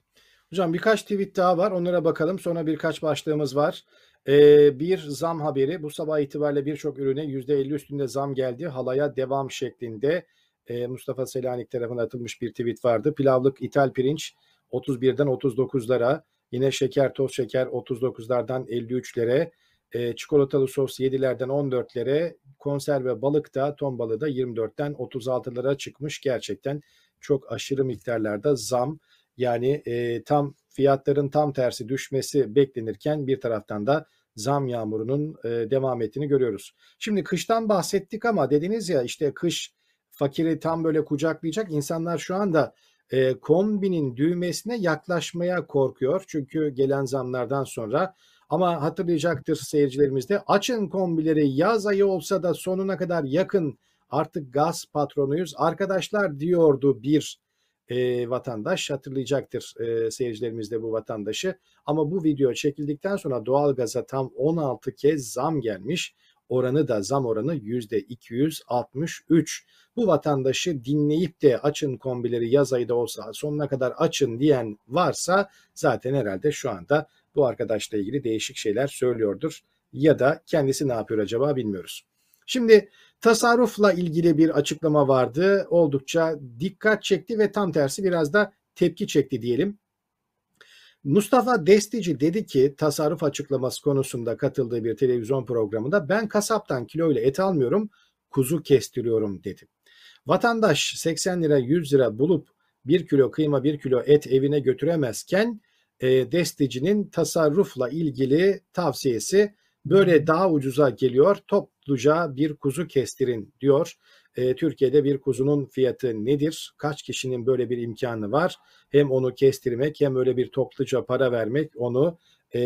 Speaker 1: Hocam birkaç tweet daha var. Onlara bakalım. Sonra birkaç başlığımız var. Ee, bir zam haberi. Bu sabah itibariyle birçok ürüne %50 üstünde zam geldi. Halaya devam şeklinde e, Mustafa Selanik tarafından atılmış bir tweet vardı. Pilavlık ithal pirinç 31'den 39'lara. Yine şeker, toz şeker 39'lardan 53'lere. E, çikolatalı sos 7'lerden 14'lere. Konserve balık da ton balığı da 24'ten 36'lara çıkmış. Gerçekten çok aşırı miktarlarda zam. Yani e, tam fiyatların tam tersi düşmesi beklenirken bir taraftan da zam yağmurunun e, devam ettiğini görüyoruz. Şimdi kıştan bahsettik ama dediniz ya işte kış fakiri tam böyle kucaklayacak. İnsanlar şu anda e, kombinin düğmesine yaklaşmaya korkuyor. Çünkü gelen zamlardan sonra Ama hatırlayacaktır seyircilerimiz de açın kombileri yaz ayı olsa da sonuna kadar yakın artık gaz patronuyuz. Arkadaşlar diyordu bir e, vatandaş hatırlayacaktır e, seyircilerimiz de bu vatandaşı. Ama bu video çekildikten sonra doğalgaza tam 16 kez zam gelmiş. Oranı da zam oranı %263. Bu vatandaşı dinleyip de açın kombileri yaz ayı da olsa sonuna kadar açın diyen varsa zaten herhalde şu anda bu arkadaşla ilgili değişik şeyler söylüyordur. Ya da kendisi ne yapıyor acaba bilmiyoruz. Şimdi tasarrufla ilgili bir açıklama vardı. Oldukça dikkat çekti ve tam tersi biraz da tepki çekti diyelim. Mustafa Destici dedi ki tasarruf açıklaması konusunda katıldığı bir televizyon programında ben kasaptan kilo ile et almıyorum kuzu kestiriyorum dedi. Vatandaş 80 lira 100 lira bulup 1 kilo kıyma 1 kilo et evine götüremezken e, Desticinin tasarrufla ilgili tavsiyesi böyle daha ucuza geliyor topluca bir kuzu kestirin diyor. E, Türkiye'de bir kuzunun fiyatı nedir? Kaç kişinin böyle bir imkanı var? Hem onu kestirmek hem öyle bir topluca para vermek onu e,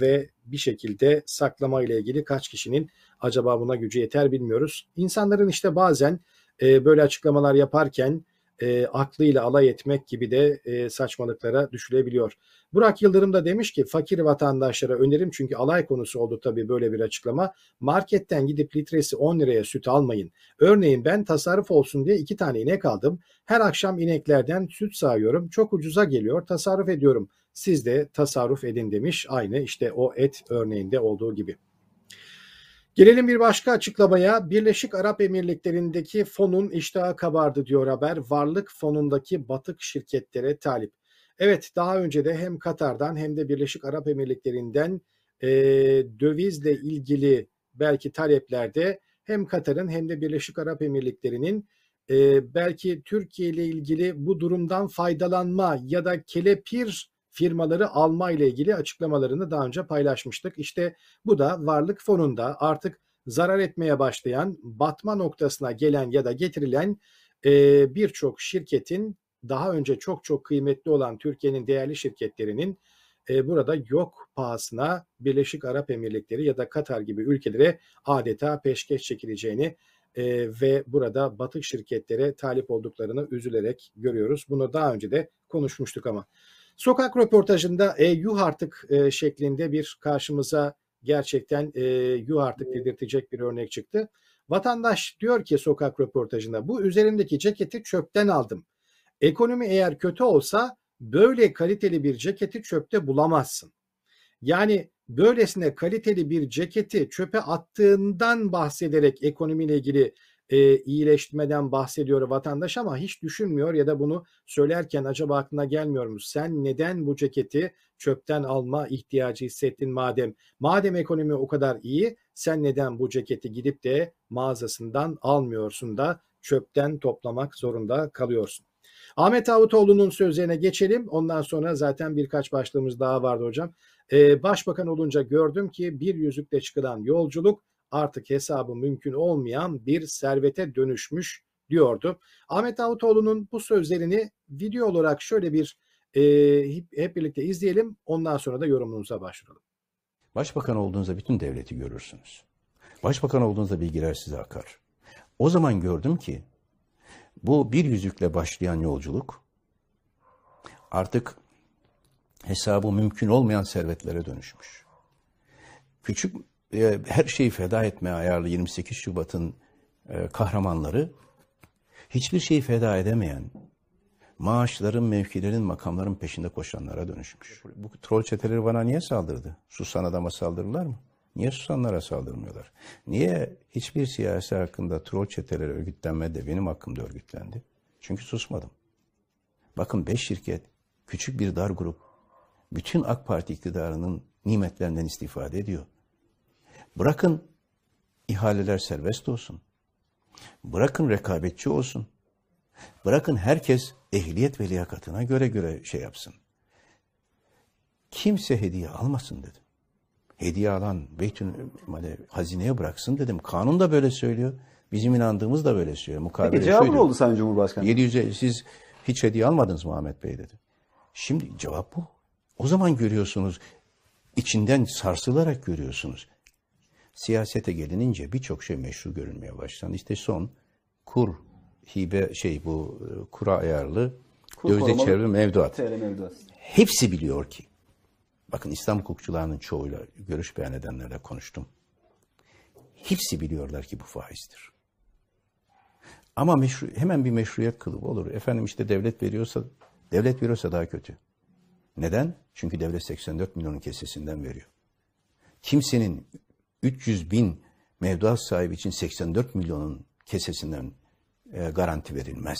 Speaker 1: ve bir şekilde saklama ile ilgili kaç kişinin acaba buna gücü yeter bilmiyoruz. İnsanların işte bazen e, böyle açıklamalar yaparken e, aklıyla alay etmek gibi de e, saçmalıklara düşülebiliyor. Burak Yıldırım da demiş ki fakir vatandaşlara önerim çünkü alay konusu oldu tabii böyle bir açıklama. Marketten gidip litresi 10 liraya süt almayın. Örneğin ben tasarruf olsun diye iki tane inek aldım. Her akşam ineklerden süt sağıyorum. Çok ucuza geliyor. Tasarruf ediyorum. Siz de tasarruf edin demiş. Aynı işte o et örneğinde olduğu gibi. Gelelim bir başka açıklamaya. Birleşik Arap Emirlikleri'ndeki fonun iştahı kabardı diyor haber. Varlık fonundaki batık şirketlere talip. Evet daha önce de hem Katar'dan hem de Birleşik Arap Emirlikleri'nden e, dövizle ilgili belki taleplerde hem Katar'ın hem de Birleşik Arap Emirlikleri'nin e, belki Türkiye ile ilgili bu durumdan faydalanma ya da kelepir firmaları alma ile ilgili açıklamalarını daha önce paylaşmıştık. İşte bu da varlık fonunda artık zarar etmeye başlayan, batma noktasına gelen ya da getirilen e, birçok şirketin daha önce çok çok kıymetli olan Türkiye'nin değerli şirketlerinin e, burada yok pahasına Birleşik Arap Emirlikleri ya da Katar gibi ülkelere adeta peşkeş çekileceğini e, ve burada batık şirketlere talip olduklarını üzülerek görüyoruz. Bunu daha önce de konuşmuştuk ama. Sokak röportajında e, yuh artık e, şeklinde bir karşımıza gerçekten e, yuh artık dedirtecek bir örnek çıktı. Vatandaş diyor ki sokak röportajında bu üzerimdeki ceketi çöpten aldım. Ekonomi eğer kötü olsa böyle kaliteli bir ceketi çöpte bulamazsın. Yani böylesine kaliteli bir ceketi çöpe attığından bahsederek ekonomiyle ilgili e, iyileştirmeden bahsediyor vatandaş ama hiç düşünmüyor ya da bunu söylerken acaba aklına gelmiyor mu? Sen neden bu ceketi çöpten alma ihtiyacı hissettin madem? Madem ekonomi o kadar iyi sen neden bu ceketi gidip de mağazasından almıyorsun da çöpten toplamak zorunda kalıyorsun? Ahmet Davutoğlu'nun sözlerine geçelim. Ondan sonra zaten birkaç başlığımız daha vardı hocam. Ee, başbakan olunca gördüm ki bir yüzükle çıkılan yolculuk artık hesabı mümkün olmayan bir servete dönüşmüş diyordu. Ahmet Davutoğlu'nun bu sözlerini video olarak şöyle bir e, hep birlikte izleyelim. Ondan sonra da yorumunuza başlayalım.
Speaker 3: Başbakan olduğunuzda bütün devleti görürsünüz. Başbakan olduğunuzda bilgiler size akar. O zaman gördüm ki bu bir yüzükle başlayan yolculuk artık hesabı mümkün olmayan servetlere dönüşmüş. Küçük e, her şeyi feda etmeye ayarlı 28 Şubat'ın e, kahramanları hiçbir şeyi feda edemeyen, maaşların, mevkilerin, makamların peşinde koşanlara dönüşmüş. Bu troll çeteleri bana niye saldırdı? Susan adama saldırırlar mı? Niye susanlara saldırmıyorlar? Niye hiçbir siyasi hakkında troll çeteleri örgütlenmedi benim hakkımda örgütlendi? Çünkü susmadım. Bakın beş şirket, küçük bir dar grup, bütün AK Parti iktidarının nimetlerinden istifade ediyor. Bırakın ihaleler serbest olsun. Bırakın rekabetçi olsun. Bırakın herkes ehliyet ve liyakatına göre göre şey yapsın. Kimse hediye almasın dedim. Hediye alan Beytül hani, hazineye bıraksın dedim. Kanun da böyle söylüyor. Bizim inandığımız da böyle söylüyor.
Speaker 4: Mukabele Peki cevap ne oldu Sayın Cumhurbaşkanı?
Speaker 3: 700'e siz hiç hediye almadınız mı Ahmet Bey dedi. Şimdi cevap bu. O zaman görüyorsunuz içinden sarsılarak görüyorsunuz. Siyasete gelinince birçok şey meşru görünmeye başlandı. İşte son kur hibe şey bu e, kura ayarlı kur dövize çevre mevduat. mevduat. Hepsi biliyor ki bakın İslam hukukçularının çoğuyla görüş beyan edenlerle konuştum. Hepsi biliyorlar ki bu faizdir. Ama meşru, hemen bir meşruiyet kılıbı olur. Efendim işte devlet veriyorsa devlet veriyorsa daha kötü. Neden? Çünkü devlet 84 milyonun kesesinden veriyor. Kimsenin 300 bin mevduat sahibi için 84 milyonun kesesinden e, garanti verilmez.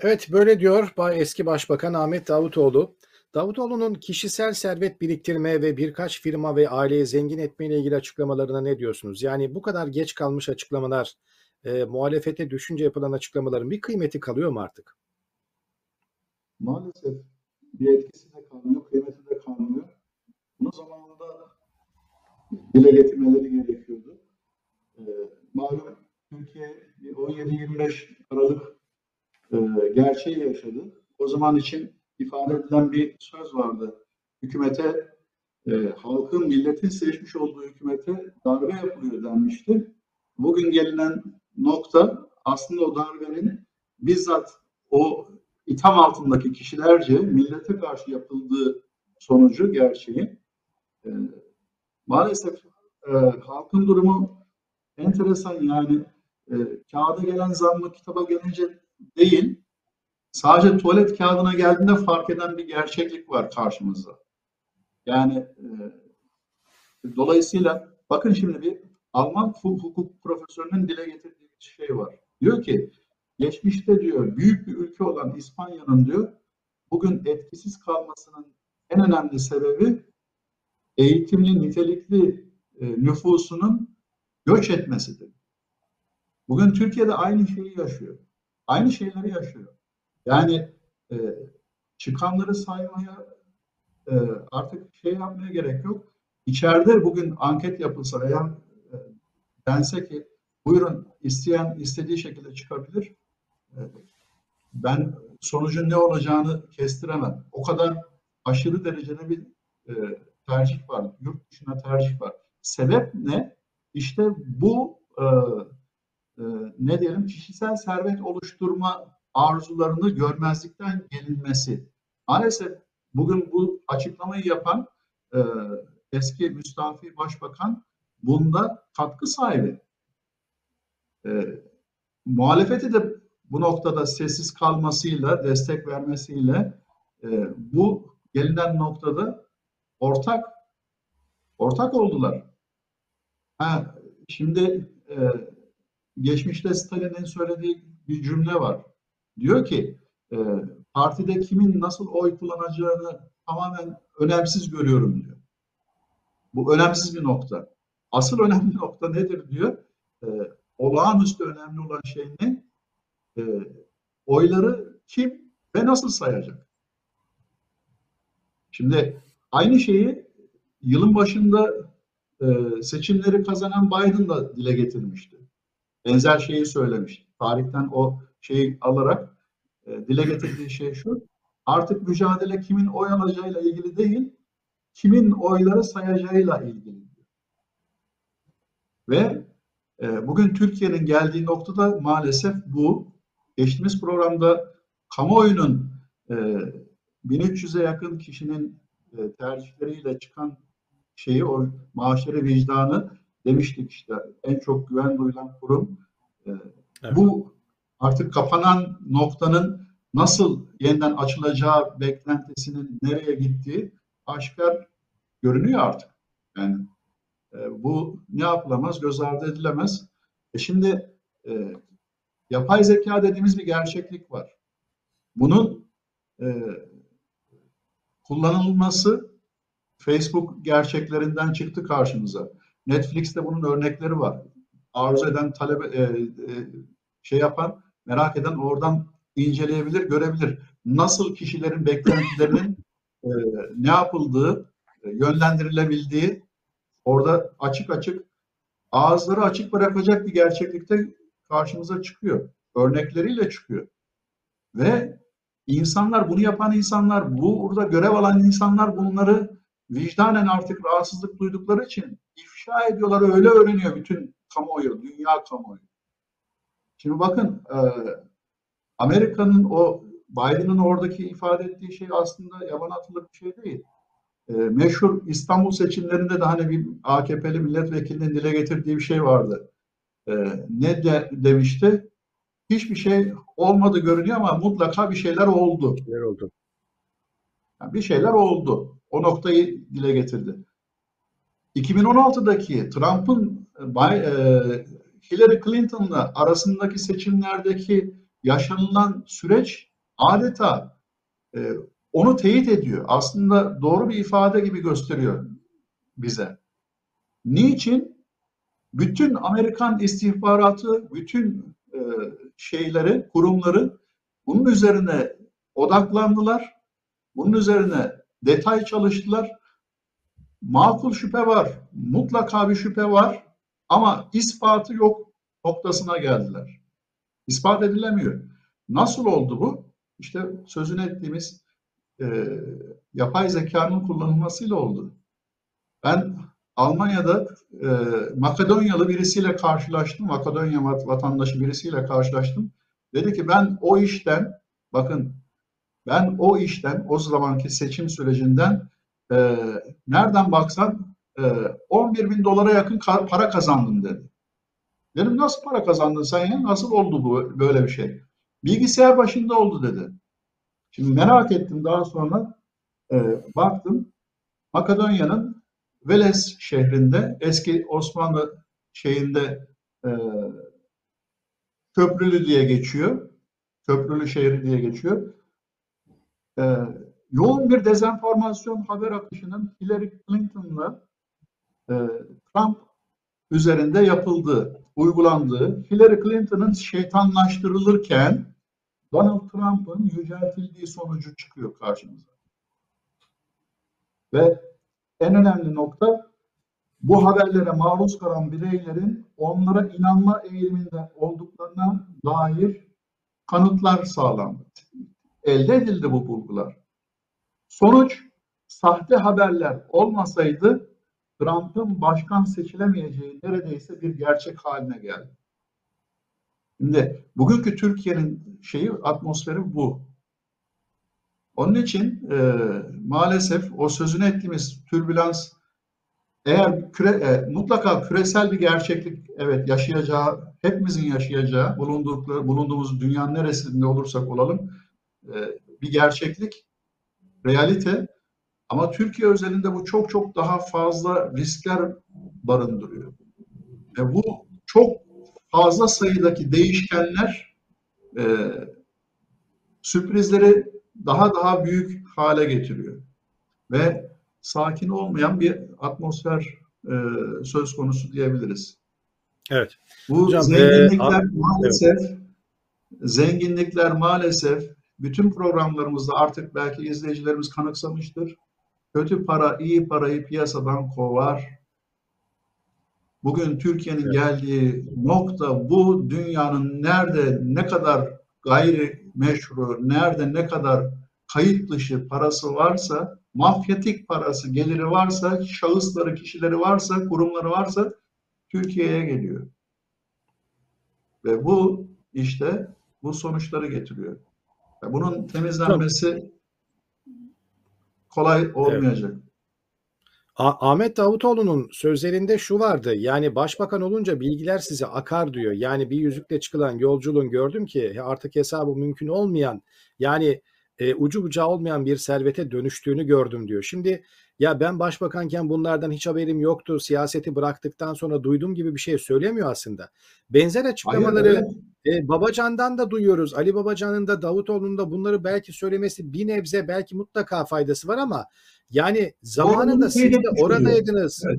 Speaker 1: Evet böyle diyor eski Başbakan Ahmet Davutoğlu. Davutoğlu'nun kişisel servet biriktirme ve birkaç firma ve aileyi zengin etme ile ilgili açıklamalarına ne diyorsunuz? Yani bu kadar geç kalmış açıklamalar, e, muhalefete düşünce yapılan açıklamaların bir kıymeti kalıyor mu artık?
Speaker 2: Maalesef bir etkisi de kalmıyor, kıymeti de kalmıyor. Bunu zamanında dile getirmeleri gerekiyordu. Ee, malum Türkiye 17-25 Aralık e, gerçeği yaşadı. O zaman için ifade edilen bir söz vardı. Hükümete, e, halkın, milletin seçmiş olduğu hükümete darbe yapılıyor denmişti. Bugün gelinen nokta aslında o darbenin bizzat o itham altındaki kişilerce millete karşı yapıldığı sonucu gerçeği. E, maalesef e, halkın durumu enteresan yani e, kağıda gelen zammı kitaba gelince değil sadece tuvalet kağıdına geldiğinde fark eden bir gerçeklik var karşımızda. Yani e, dolayısıyla bakın şimdi bir Alman hukuk profesörünün dile getirdiği bir şey var. Diyor ki geçmişte diyor büyük bir ülke olan İspanya'nın diyor bugün etkisiz kalmasının en önemli sebebi eğitimli, nitelikli e, nüfusunun göç etmesidir. Bugün Türkiye'de aynı şeyi yaşıyor. Aynı şeyleri yaşıyor. Yani e, çıkanları saymaya e, artık şey yapmaya gerek yok. İçeride bugün anket yapılsa veya e, dense ki buyurun isteyen istediği şekilde çıkabilir. E, ben sonucun ne olacağını kestiremem. O kadar aşırı derecede bir e, tercih var. Yurt dışına tercih var. Sebep ne? İşte bu e, e, ne diyelim kişisel servet oluşturma arzularını görmezlikten gelinmesi. Maalesef bugün bu açıklamayı yapan e, eski müstafi başbakan bunda katkı sahibi. E, muhalefeti de bu noktada sessiz kalmasıyla, destek vermesiyle e, bu gelinen noktada ortak ortak oldular. Ha, şimdi e, geçmişte Stalin'in söylediği bir cümle var. Diyor ki e, partide kimin nasıl oy kullanacağını tamamen önemsiz görüyorum diyor. Bu önemsiz bir nokta. Asıl önemli nokta nedir diyor. E, olağanüstü önemli olan şey ne? E, oyları kim ve nasıl sayacak? Şimdi aynı şeyi yılın başında e, seçimleri kazanan Biden da dile getirmişti. Benzer şeyi söylemişti. Tarihten o şeyi alarak e, dile getirdiği şey şu. Artık mücadele kimin oy alacağıyla ilgili değil, kimin oyları sayacağıyla ilgili. Ve e, bugün Türkiye'nin geldiği noktada maalesef bu. Geçtiğimiz programda kamuoyunun e, 1300'e yakın kişinin e, tercihleriyle çıkan şeyi o maaşları vicdanı demiştik işte en çok güven duyulan kurum. E, evet. Bu artık kapanan noktanın nasıl yeniden açılacağı beklentisinin nereye gittiği aşikar görünüyor artık. Yani e, bu ne yapılamaz, göz ardı edilemez. E şimdi e, yapay zeka dediğimiz bir gerçeklik var. Bunun e, kullanılması Facebook gerçeklerinden çıktı karşımıza. Netflix'te bunun örnekleri var. Arzu eden, talebe, e, e, şey yapan merak eden oradan inceleyebilir, görebilir. Nasıl kişilerin beklentilerinin e, ne yapıldığı, e, yönlendirilebildiği orada açık açık ağızları açık bırakacak bir gerçeklikte karşımıza çıkıyor. Örnekleriyle çıkıyor. Ve insanlar, bunu yapan insanlar, bu burada görev alan insanlar bunları vicdanen artık rahatsızlık duydukları için ifşa ediyorlar. Öyle öğreniyor bütün kamuoyu, dünya kamuoyu. Şimdi bakın e, Amerika'nın o Biden'ın oradaki ifade ettiği şey aslında yaban atılık bir şey değil. E, meşhur İstanbul seçimlerinde de hani bir AKP'li milletvekilinin dile getirdiği bir şey vardı. E, ne de, demişti? Hiçbir şey olmadı görünüyor ama mutlaka bir şeyler oldu. Bir şeyler oldu. Yani bir şeyler oldu. O noktayı dile getirdi. 2016'daki Trump'ın e, Hillary Clinton'la arasındaki seçimlerdeki yaşanılan süreç adeta e, onu teyit ediyor. Aslında doğru bir ifade gibi gösteriyor bize. Niçin? Bütün Amerikan istihbaratı, bütün e, şeyleri, kurumları bunun üzerine odaklandılar. Bunun üzerine detay çalıştılar. Makul şüphe var, mutlaka bir şüphe var ama ispatı yok noktasına geldiler. İspat edilemiyor. Nasıl oldu bu? İşte sözünü ettiğimiz e, yapay zekanın kullanılmasıyla oldu. Ben Almanya'da e, Makedonyalı birisiyle karşılaştım. Makedonya vatandaşı birisiyle karşılaştım. Dedi ki ben o işten, bakın ben o işten, o zamanki seçim sürecinden e, nereden baksan e, 11 bin dolara yakın para kazandım dedi. Dedim nasıl para kazandın sen ya? Nasıl oldu bu böyle bir şey? Bilgisayar başında oldu dedi. Şimdi merak ettim daha sonra e, baktım Makedonya'nın Veles şehrinde eski Osmanlı şeyinde e, Köprülü diye geçiyor. Köprülü şehri diye geçiyor. E, yoğun bir dezenformasyon haber akışının Hillary Clinton'la e, Trump üzerinde yapıldığı, uygulandığı, Hillary Clinton'ın şeytanlaştırılırken Donald Trump'ın yüceltildiği sonucu çıkıyor karşımıza. Ve en önemli nokta bu haberlere maruz kalan bireylerin onlara inanma eğiliminde olduklarına dair kanıtlar sağlandı. Elde edildi bu bulgular. Sonuç sahte haberler olmasaydı Trump'ın başkan seçilemeyeceği neredeyse bir gerçek haline geldi. Şimdi bugünkü Türkiye'nin şeyi atmosferi bu. Onun için e, maalesef o sözünü ettiğimiz türbülans eğer küre, e, mutlaka küresel bir gerçeklik evet yaşayacağı, hepimizin yaşayacağı, bulundukları, bulunduğumuz dünyanın neresinde olursak olalım e, bir gerçeklik, realite ama Türkiye özelinde bu çok çok daha fazla riskler barındırıyor. Ve bu çok fazla sayıdaki değişkenler e, sürprizleri daha daha büyük hale getiriyor. Ve sakin olmayan bir atmosfer e, söz konusu diyebiliriz.
Speaker 1: Evet.
Speaker 2: Bu Hocam, zenginlikler e, maalesef evet. zenginlikler maalesef bütün programlarımızda artık belki izleyicilerimiz kanıksamıştır. Kötü para iyi parayı piyasadan kovar. Bugün Türkiye'nin evet. geldiği nokta bu dünyanın nerede ne kadar gayri meşru, nerede ne kadar kayıt dışı parası varsa, mafyatik parası, geliri varsa, şahısları, kişileri varsa, kurumları varsa Türkiye'ye geliyor. Ve bu işte bu sonuçları getiriyor. Bunun temizlenmesi kolay olmayacak. Evet.
Speaker 1: Ahmet Davutoğlu'nun sözlerinde şu vardı. Yani başbakan olunca bilgiler size akar diyor. Yani bir yüzükle çıkılan yolculuğun gördüm ki artık hesabı mümkün olmayan yani e, ucu bucağı olmayan bir servete dönüştüğünü gördüm diyor. Şimdi ya ben başbakanken bunlardan hiç haberim yoktu. Siyaseti bıraktıktan sonra duydum gibi bir şey söylemiyor aslında. Benzer açıklamaları e, Babacan'dan da duyuyoruz. Ali Babacan'ın da Davutoğlu'nun da bunları belki söylemesi bir nebze belki mutlaka faydası var ama yani zamanında siz de oradaydınız. Evet.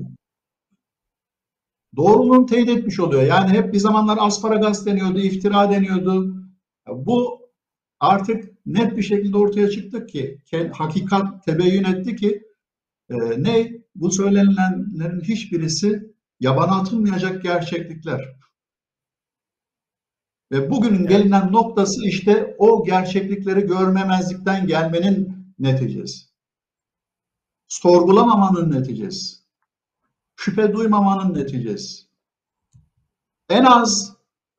Speaker 2: Doğruluğunu teyit etmiş oluyor. Yani hep bir zamanlar asparagas deniyordu, iftira deniyordu. Bu artık net bir şekilde ortaya çıktı ki, hakikat tebeyyün etti ki e, ne? Bu söylenilenlerin hiçbirisi yabana atılmayacak gerçeklikler. Ve bugünün gelinen noktası işte o gerçeklikleri görmemezlikten gelmenin neticesi. Sorgulamamanın neticesi. Şüphe duymamanın neticesi. En az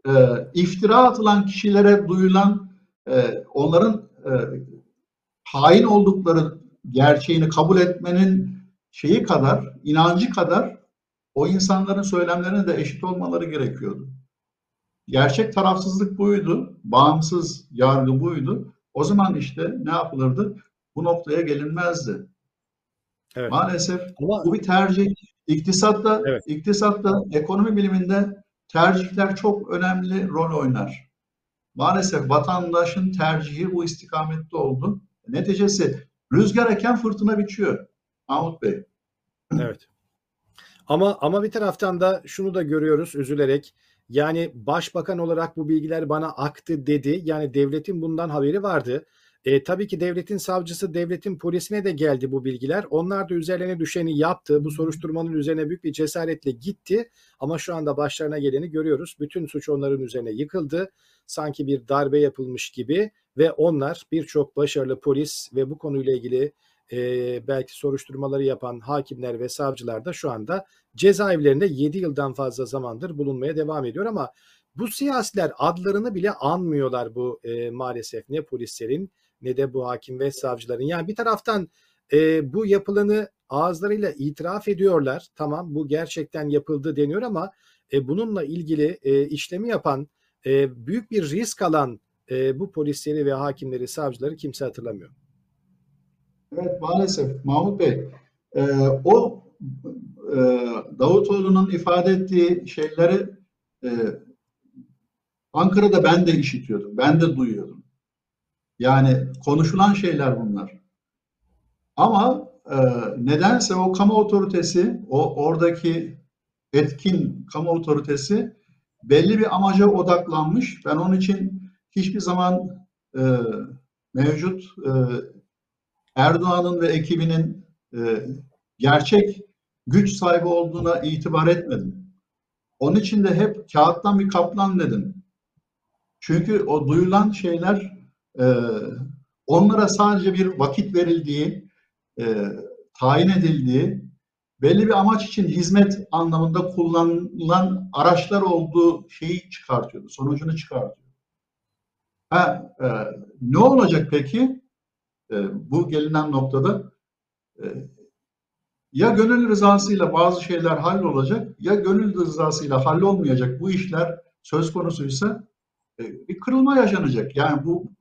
Speaker 2: e, iftira atılan kişilere duyulan e, onların e, hain oldukları gerçeğini kabul etmenin şeyi kadar, inancı kadar o insanların söylemlerine de eşit olmaları gerekiyordu. Gerçek tarafsızlık buydu, bağımsız yargı buydu. O zaman işte ne yapılırdı? Bu noktaya gelinmezdi. Evet. Maalesef Ama... bu bir tercih. İktisatta, evet. iktisatta, ekonomi biliminde tercihler çok önemli rol oynar. Maalesef vatandaşın tercihi bu istikamette oldu. Neticesi rüzgar eken fırtına biçiyor. Mahmut Bey.
Speaker 1: Evet. Ama ama bir taraftan da şunu da görüyoruz üzülerek. Yani başbakan olarak bu bilgiler bana aktı dedi. Yani devletin bundan haberi vardı. E, tabii ki devletin savcısı, devletin polisine de geldi bu bilgiler. Onlar da üzerlerine düşeni yaptı. Bu soruşturmanın üzerine büyük bir cesaretle gitti. Ama şu anda başlarına geleni görüyoruz. Bütün suç onların üzerine yıkıldı. Sanki bir darbe yapılmış gibi ve onlar birçok başarılı polis ve bu konuyla ilgili e, belki soruşturmaları yapan hakimler ve savcılar da şu anda cezaevlerinde 7 yıldan fazla zamandır bulunmaya devam ediyor ama bu siyasiler adlarını bile anmıyorlar bu e, maalesef ne polislerin ne de bu hakim ve savcıların. Yani bir taraftan e, bu yapılanı ağızlarıyla itiraf ediyorlar. Tamam bu gerçekten yapıldı deniyor ama e, bununla ilgili e, işlemi yapan e, büyük bir risk alan e, bu polisleri ve hakimleri, savcıları kimse hatırlamıyor.
Speaker 2: Evet maalesef Mahmut Bey. E, o e, Davutoğlu'nun ifade ettiği şeyleri e, Ankara'da ben de işitiyordum. Ben de duyuyordum. Yani konuşulan şeyler bunlar. Ama e, nedense o kamu otoritesi, o oradaki etkin kamu otoritesi belli bir amaca odaklanmış. Ben onun için hiçbir zaman e, mevcut e, Erdoğan'ın ve ekibinin e, gerçek güç sahibi olduğuna itibar etmedim. Onun için de hep kağıttan bir kaplan dedim. Çünkü o duyulan şeyler e, onlara sadece bir vakit verildiği, e, tayin edildiği, belli bir amaç için hizmet anlamında kullanılan araçlar olduğu şeyi çıkartıyordu, sonucunu çıkartıyor. Ha, e, ne olacak peki? E, bu gelinen noktada e, ya gönül rızasıyla bazı şeyler hallolacak ya gönül rızasıyla hallolmayacak bu işler söz konusuysa e, bir kırılma yaşanacak. Yani bu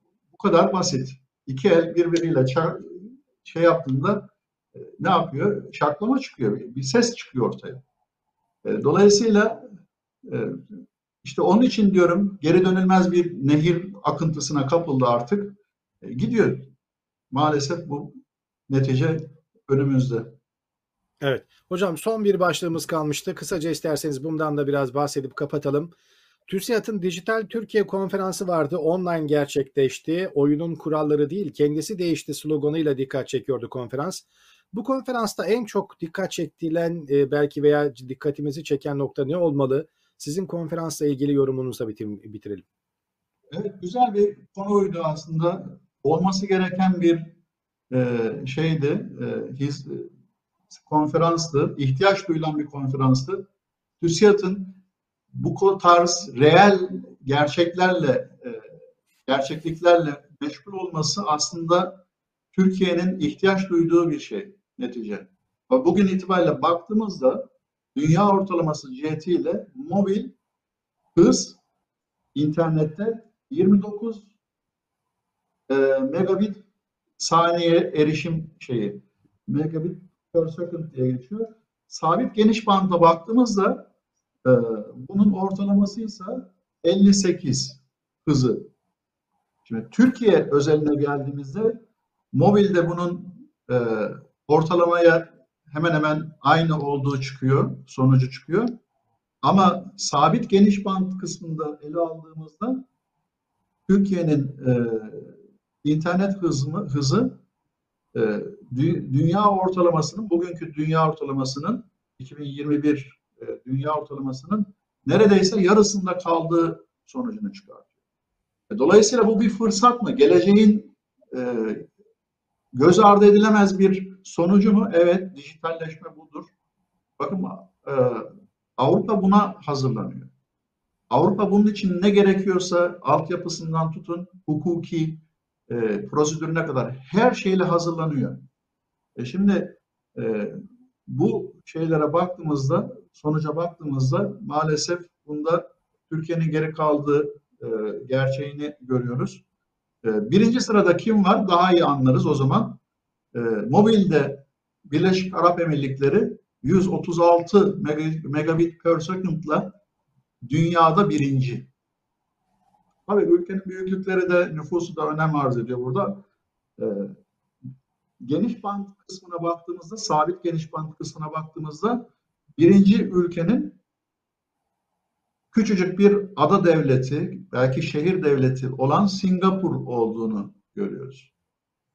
Speaker 2: bu kadar basit. İki el birbiriyle şey yaptığında e, ne yapıyor? Şaklama çıkıyor. Bir ses çıkıyor ortaya. E, dolayısıyla e, işte onun için diyorum geri dönülmez bir nehir akıntısına kapıldı artık. Gidiyor. Maalesef bu netice önümüzde.
Speaker 1: Evet. Hocam son bir başlığımız kalmıştı. Kısaca isterseniz bundan da biraz bahsedip kapatalım. TÜSİAD'ın Dijital Türkiye konferansı vardı. Online gerçekleşti. Oyunun kuralları değil, kendisi değişti sloganıyla dikkat çekiyordu konferans. Bu konferansta en çok dikkat çektilen e, belki veya dikkatimizi çeken nokta ne olmalı? Sizin konferansla ilgili yorumunuzla bitirelim.
Speaker 2: Evet, güzel bir konuydu aslında. Olması gereken bir e, şeydi, e, his, e, konferanstı, ihtiyaç duyulan bir konferanstı. TÜSİAD'ın bu tarz reel gerçeklerle, e, gerçekliklerle meşgul olması aslında Türkiye'nin ihtiyaç duyduğu bir şey netice. Bugün itibariyle baktığımızda dünya ortalaması cihetiyle mobil hız internette 29 e, megabit saniye erişim şeyi megabit per second diye geçiyor. Sabit geniş banda baktığımızda bunun ortalaması ise 58 hızı. Şimdi Türkiye özeline geldiğimizde mobilde bunun e, ortalamaya hemen hemen aynı olduğu çıkıyor, sonucu çıkıyor. Ama sabit geniş band kısmında ele aldığımızda Türkiye'nin e, internet hızı, hızı e, dü, dünya ortalamasının, bugünkü dünya ortalamasının 2021 e, dünya ortalamasının neredeyse yarısında kaldığı sonucunu çıkartıyor. E, dolayısıyla bu bir fırsat mı? Geleceğin e, göz ardı edilemez bir sonucu mu? Evet, dijitalleşme budur. Bakın Avrupa buna hazırlanıyor. Avrupa bunun için ne gerekiyorsa altyapısından tutun, hukuki e, prosedürüne kadar her şeyle hazırlanıyor. E şimdi e, bu şeylere baktığımızda, sonuca baktığımızda maalesef bunda Türkiye'nin geri kaldığı e, gerçeğini görüyoruz. E, birinci sırada kim var? Daha iyi anlarız o zaman. E, mobilde Birleşik Arap Emirlikleri 136 megabit per second'la dünyada birinci. Tabii ülkenin büyüklükleri de nüfusu da önem arz ediyor burada. Ee, geniş band kısmına baktığımızda, sabit geniş band kısmına baktığımızda birinci ülkenin küçücük bir ada devleti, belki şehir devleti olan Singapur olduğunu görüyoruz.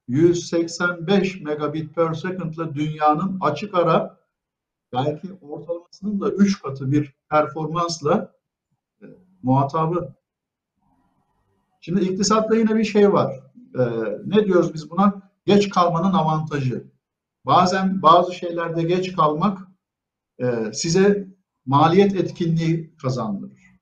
Speaker 2: 185 megabit per second ile dünyanın açık ara belki ortalamasının da 3 katı bir performansla e, muhatabı. Şimdi iktisatta yine bir şey var. E, ne diyoruz biz buna? Geç kalmanın avantajı. Bazen bazı şeylerde geç kalmak e, size maliyet etkinliği kazandırır.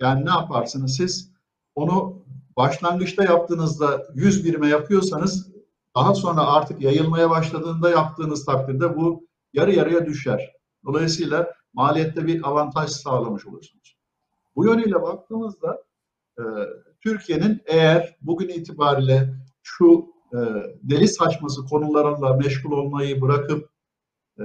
Speaker 2: Yani ne yaparsınız siz? Onu başlangıçta yaptığınızda 100 birime yapıyorsanız daha sonra artık yayılmaya başladığında yaptığınız takdirde bu yarı yarıya düşer. Dolayısıyla maliyette bir avantaj sağlamış olursunuz. Bu yönüyle baktığımızda e, Türkiye'nin eğer bugün itibariyle şu e, deli saçması konularla meşgul olmayı bırakıp e,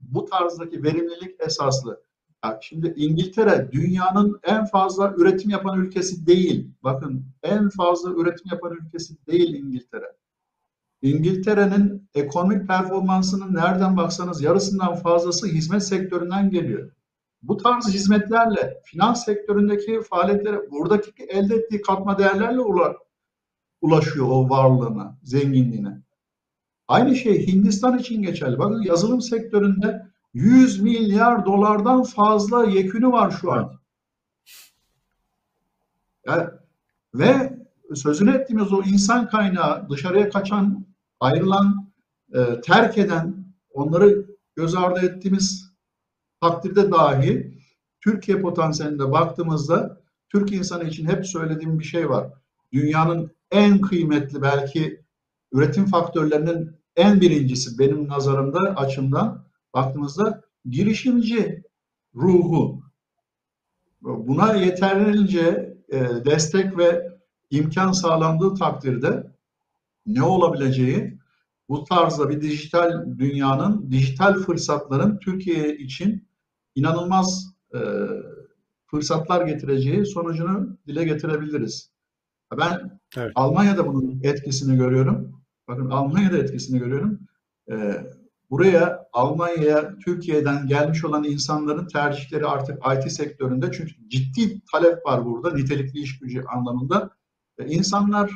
Speaker 2: bu tarzdaki verimlilik esaslı. Yani şimdi İngiltere dünyanın en fazla üretim yapan ülkesi değil. Bakın en fazla üretim yapan ülkesi değil İngiltere. İngiltere'nin ekonomik performansının nereden baksanız yarısından fazlası hizmet sektöründen geliyor. Bu tarz hizmetlerle finans sektöründeki faaliyetlere buradaki elde ettiği katma değerlerle ulaşıyor o varlığına, zenginliğine. Aynı şey Hindistan için geçerli. Bakın yazılım sektöründe 100 milyar dolardan fazla yekünü var şu an. Yani, ve sözünü ettiğimiz o insan kaynağı dışarıya kaçan, ayrılan, e, terk eden, onları göz ardı ettiğimiz takdirde dahi Türkiye potansiyelinde baktığımızda Türk insanı için hep söylediğim bir şey var. Dünyanın en kıymetli belki üretim faktörlerinin en birincisi benim nazarımda açımdan baktığımızda girişimci ruhu. Buna yeterince e, destek ve imkan sağlandığı takdirde ne olabileceği bu tarzda bir dijital dünyanın, dijital fırsatların Türkiye için inanılmaz e, fırsatlar getireceği sonucunu dile getirebiliriz. Ben evet. Almanya'da bunun etkisini görüyorum. Bakın Almanya'da etkisini görüyorum. Ee, buraya Almanya'ya Türkiye'den gelmiş olan insanların tercihleri artık IT sektöründe çünkü ciddi talep var burada nitelikli iş gücü anlamında. Ee, insanlar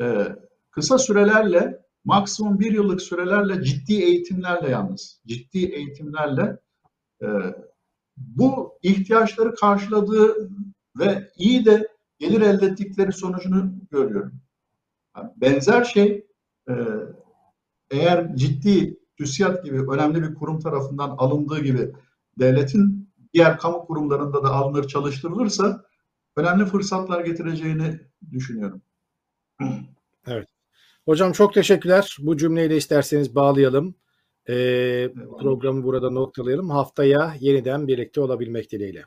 Speaker 2: e, kısa sürelerle maksimum bir yıllık sürelerle ciddi eğitimlerle yalnız ciddi eğitimlerle e, bu ihtiyaçları karşıladığı ve iyi de gelir elde ettikleri sonucunu görüyorum. Benzer şey e, eğer ciddi TÜSİAD gibi önemli bir kurum tarafından alındığı gibi devletin diğer kamu kurumlarında da alınır çalıştırılırsa önemli fırsatlar getireceğini düşünüyorum.
Speaker 1: Evet. Hocam çok teşekkürler. Bu cümleyle isterseniz bağlayalım. Ee, programı burada noktalayalım. Haftaya yeniden birlikte olabilmek dileğiyle.